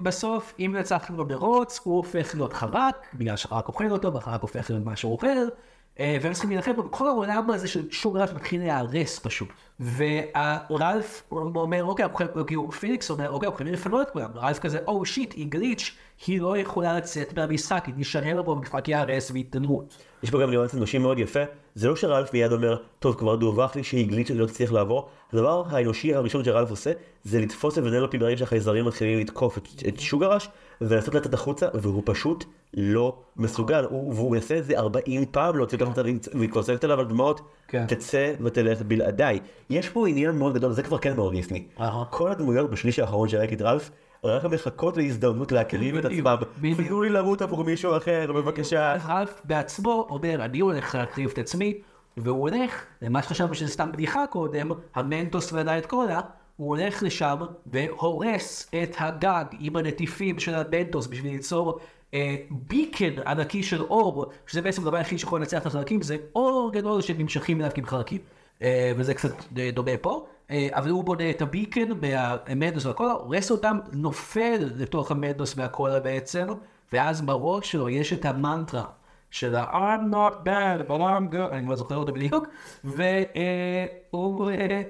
ובסוף, אם נצח לו במרוץ, הוא הופך להיות חרק, בגלל שחרק אוכל אותו, והחרק הופך להיות משהו אחר, אה, והם צריכים להילחם בו, כל העולם הזה של שום רלף מתחיל להיהרס פשוט. ורלף אומר, אוקיי, אנחנו חייבים, כאילו פיליקס אומר, אוקיי, אנחנו חייבים לפנות את כולם. רלף כזה, oh shit, היא glitch, היא לא יכולה לצאת מהמשחק, היא נשאר בו במשחק ייהרס והתענרות. יש פה גם ניואנס אנושי מאוד יפה, זה לא שרלף מיד אומר, טוב כבר דווח לי שהיא גליץ' לא תצליח לעבור, הדבר האנושי הראשון שרלף עושה, זה לתפוס את ונלופי ברגע שהחייזרים מתחילים לתקוף את, את שוגרש, ולנסות לצאת החוצה, והוא פשוט לא מסוגל, הוא, והוא יעשה את זה 40 פעם, להוציא אותה החוצה קוצבת עליו על דמעות, כן. תצא ותלך בלעדיי. יש פה עניין מאוד גדול, זה כבר כן מאוד דיסני. אהה. כל הדמויות בשליש האחרון של ראיתי את רלף, רק מחכות להזדמנות להקריב את עצמם. תנו לי למות עבור מישהו אחר, בבקשה. רלף בעצמו אומר, אני הולך להקריב את עצמי, והוא הולך, למה שחשבנו שזה סתם בדיחה קודם, המנטוס והדיאט קולה, הוא הולך לשם והורס את הגג עם הנטיפים של המנטוס בשביל ליצור אה, ביקן ענקי של אור, שזה בעצם הדבר היחיד שיכול לנצח את החלקים, זה אור גדול שנמשכים אליו כמחלקים. אה, וזה קצת אה, דומה פה, אה, אבל הוא בונה את ה beacon מהמנטוס והקולה, הורס אותם, נופל לתוך המנטוס והקולה בעצם, ואז בראש שלו יש את המנטרה של ה- I'm not bad, but I'm good, אני לא זוכר אותו בדיוק,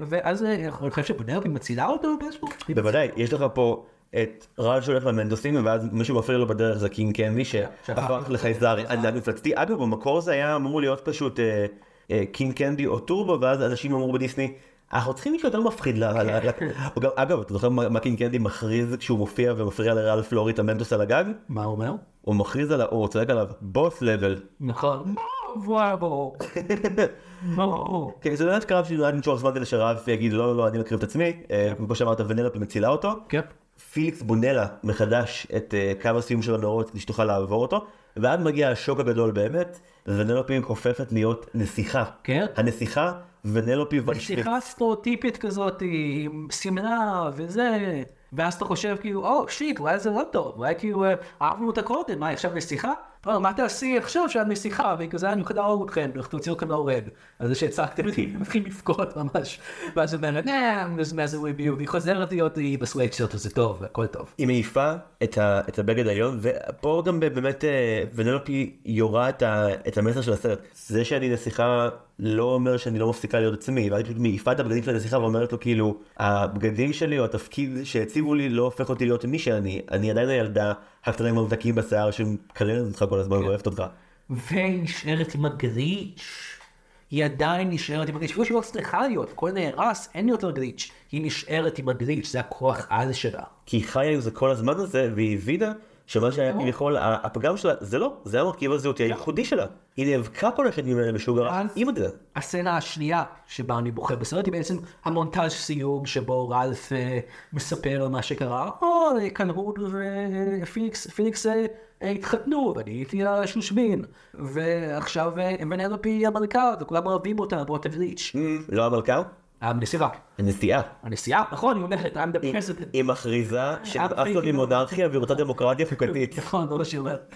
ואז אה, אני חושב שוונלופי מצילה אותו באיזשהו... בוודאי, יש לך פה את רלף שהולך למנטוסים, ואז מישהו מפריע לו בדרך זה קינג קנדי, שהפך לחייזר. ענק מפלצתי. אגב, במקור זה היה אמור להיות פשוט אה, אה, קינג קנדי או טורבו, ואז אנשים אמרו בדיסני, אנחנו צריכים מישהו יותר מפחיד. ל- ל- ל- *laughs* או גם- אגב, אתה זוכר מה מה קינג קנדי מכריז כשהוא מופיע ומפריע לרלף להוריד את המנטוס על הגג? מה הוא אומר? הוא מכריז עליו, הוא צועק עליו, boss level. נכון. וואו. *laughs* ברור. כן, זה באמת קרב שנועד למשוך זמן כדי יגיד, לא, לא, לא, אני מקריב את עצמי. אה, כמו שאמרת, ונלופי מצילה אותו. כן. פליקס בונה לה מחדש את uh, קו הסיום של המירוצים כדי שתוכל לעבור אותו, ואז מגיע השוק הגדול באמת, הופכת להיות נסיכה. כן. הנסיכה, ונלופי... שיחה סטריאוטיפית כזאת עם שמלה וזה, ואז אתה חושב כאילו, או שיט, אולי זה לא טוב, אולי כאילו אה, אהבנו אותה קודם, מה, עכשיו נסיכה? לא, מה תעשי עכשיו שאת נסיכה, והיא כזה, אני הולכת להרוג אתכם, תוציאו אתכם להורג. אז זה שהצחקתם אותי, מתחיל לבכות ממש. ואז היא אומרת, זה מה זה ריביו, והיא חוזרת להיות היא בסווייטשרט, זה טוב, הכל טוב. היא מעיפה את, הבגד העליון, ופה גם באמת אה, ונלופי יורה את, המסר של הסרט. זה שאני נסיכה לא אומר שאני לא מפסיקה להיות עצמי, ואז היא פשוט מעיפה את הבגדים של הנסיכה ואומרת לו כאילו, הבגדים שלי או התפקיד שהציבו לי לא הופך אותי להיות מי שאני, אני עדיין הילדה הקטנה עם המבדקים בשיער שמקררת אותך כל הזמן ואוהבת אותך. והיא נשארת עם הגליץ'. היא עדיין נשארת עם הגליץ', אפילו שהיא לא צריכה להיות, הכל נהרס, אין יותר גליץ'. היא נשארת עם הגליץ', זה הכוח על שלה. כי היא חיה עם זה כל הזמן הזה, והיא הבינה שמה שהיה כביכול הפגם שלה, זה לא, זה המרכיב הזהותי הייחודי שלה. היא נאבקה כל השנים האלה בשוגר אז- עם זה. הסצנה השנייה שבה אני בוחר בסרט היא בעצם המונטאז' סיום שבו רלף אה, מספר על מה שקרה. או, קלהון ופליקס פליקס, אה, אה, התחתנו ואני הייתי השושבין. ועכשיו אה, ונלופי המלכה וכולם אוהבים אותה בתור glitch. לא המלכה? הנסיכה. הנשיאה. הנשיאה, נכון, היא הולכת, I'm the president. היא מכריזה שאף פייק. היא מונרכיה והיא רוצה דמוקרטיה חוקתית. נכון, זה מה שהיא אומרת.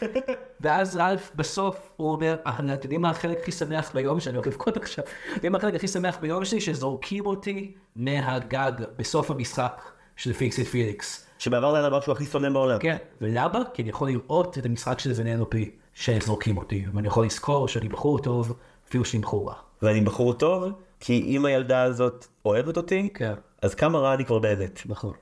ואז רלף בסוף הוא אומר, "אה, אתם יודעים מה החלק הכי שמח ביום שאני הולך לבכות עכשיו? אתם יודעים מה החלק הכי שמח ביום שלי? שזורקים אותי מהגג בסוף המשחק של פיקסיט פליקס. שבעבר זה הדבר שהוא הכי שונא בעולם. כן, ולמה? כי אני יכול לראות את המשחק של ונלופי שזורקים אותי, ואני יכול לזכור שאני בחור טוב, אפילו שאני בחור רע. ואני בחור טוב, כי אם הילדה הזאת אוהבת אותי, כן. אז כמה רע אני כבר באמת. נכון.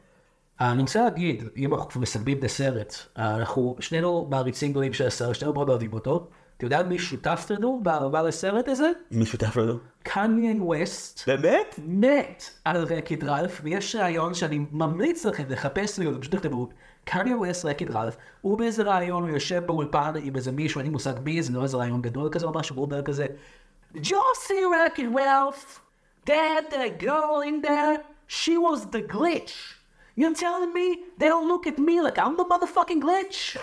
אני רוצה להגיד, אם אנחנו כבר מסתכלים את הסרט, אנחנו שנינו מעריצים גדולים של הסרט, שנינו מאוד אוהבים אותו. אתה יודע מי שותף לנו באהבה לסרט הזה? מי שותף לנו? קניאן ווסט באמת? מת על רקד רלף, ויש רעיון שאני ממליץ לכם לחפש לי, פשוט תכתבו, קניאן ווסט רקד רלף, הוא באיזה רעיון, הוא יושב באולפן עם איזה מישהו, אין לי מושג מי, זה לא איזה רעיון גדול כזה או משהו, הוא אומר כזה, See Wreck-It Ralph? That that girl in there, she was the glitch. You're telling me they don't look at me like I'm the motherfucking glitch?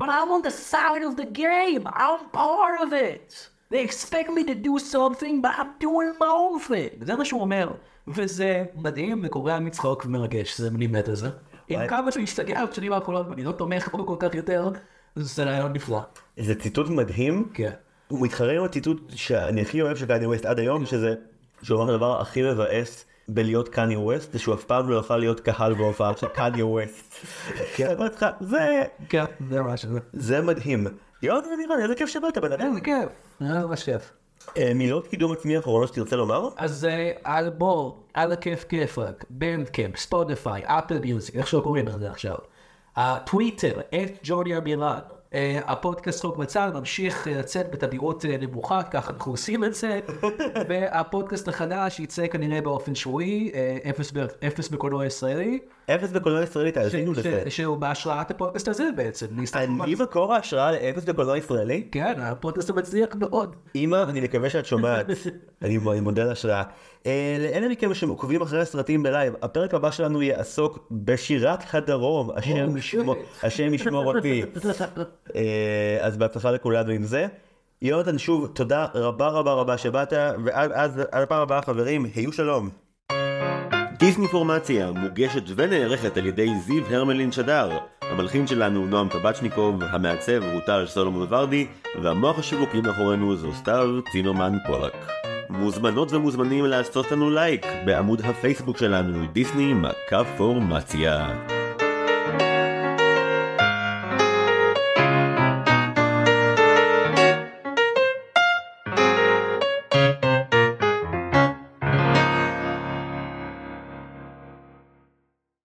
but I'm on the side of the game. I'm part of it. They expect me to do something, but I'm doing my own thing. זה מה שהוא אומר, וזה מדהים וקורע מצחוק ומרגש, זה אני מת על זה. עם כמה שהוא השתגע בשנים האחרונות ואני לא תומך בו כל כך יותר, זה רעיון נפלא. זה ציטוט מדהים. כן. הוא מתחרה עם הציטוט שאני הכי אוהב של קניה ווסט עד היום, שזה, שהוא אמר הדבר הכי מבאס בלהיות קניה ווסט, זה שהוא אף פעם לא יוכל להיות קהל בהופעה של קניה ווסט. זה, כן, זה ממש זה. זה מדהים. יונתן עמירן, איזה כיף שבאת בן אדם. איזה כיף, ממש כיף. אה, מילות קידום עצמי אחרונות שתרצה לומר? אז אה, על בוא, על הכיף כיף רק, בנדקאמפ, ספוטיפיי, אפל מיוזיק, איך שלא קוראים לזה עכשיו. הטוויטר, at ג'וני עמירן. אה, הפודקאסט חוק מצב ממשיך אה, לצאת בתדירות אה, נמוכה, ככה אנחנו עושים את זה. *laughs* והפודקאסט החדש יצא כנראה באופן שבועי, אפס בקולנוע ישראלי. אפס בקולנוע ישראלי, תאזינו לזה. שהוא בהשראת הפודקאסט הזה בעצם. אני מקור ההשראה לאפס בקולנוע ישראלי? כן, הפודקאסט מצליח מאוד. אמא, אני מקווה שאת שומעת. *laughs* אני מודה על ההשראה. אה, לאלה מכם שעוקבים אחרי הסרטים בלייב, הפרק הבא שלנו יעסוק בשירת הדרום. השם ישמור- shit. השם ישמור אותי. אה, אז בהצלחה לכולנו עם זה. יונתן, שוב, תודה רבה רבה רבה שבאת, ועד אז, עד הפעם הבאה חברים, היו שלום. דיסניפורמציה מוגשת ונערכת על ידי זיו הרמלין שדר. המלחין שלנו נועם טבצ'ניקוב, המעצב הוא טל סולומון ורדי, והמוח השיווקי מאחורינו זו סתיו צינומן פולק. מוזמנות ומוזמנים לעשות לנו לייק בעמוד הפייסבוק שלנו, דיסני מכה פורמציה.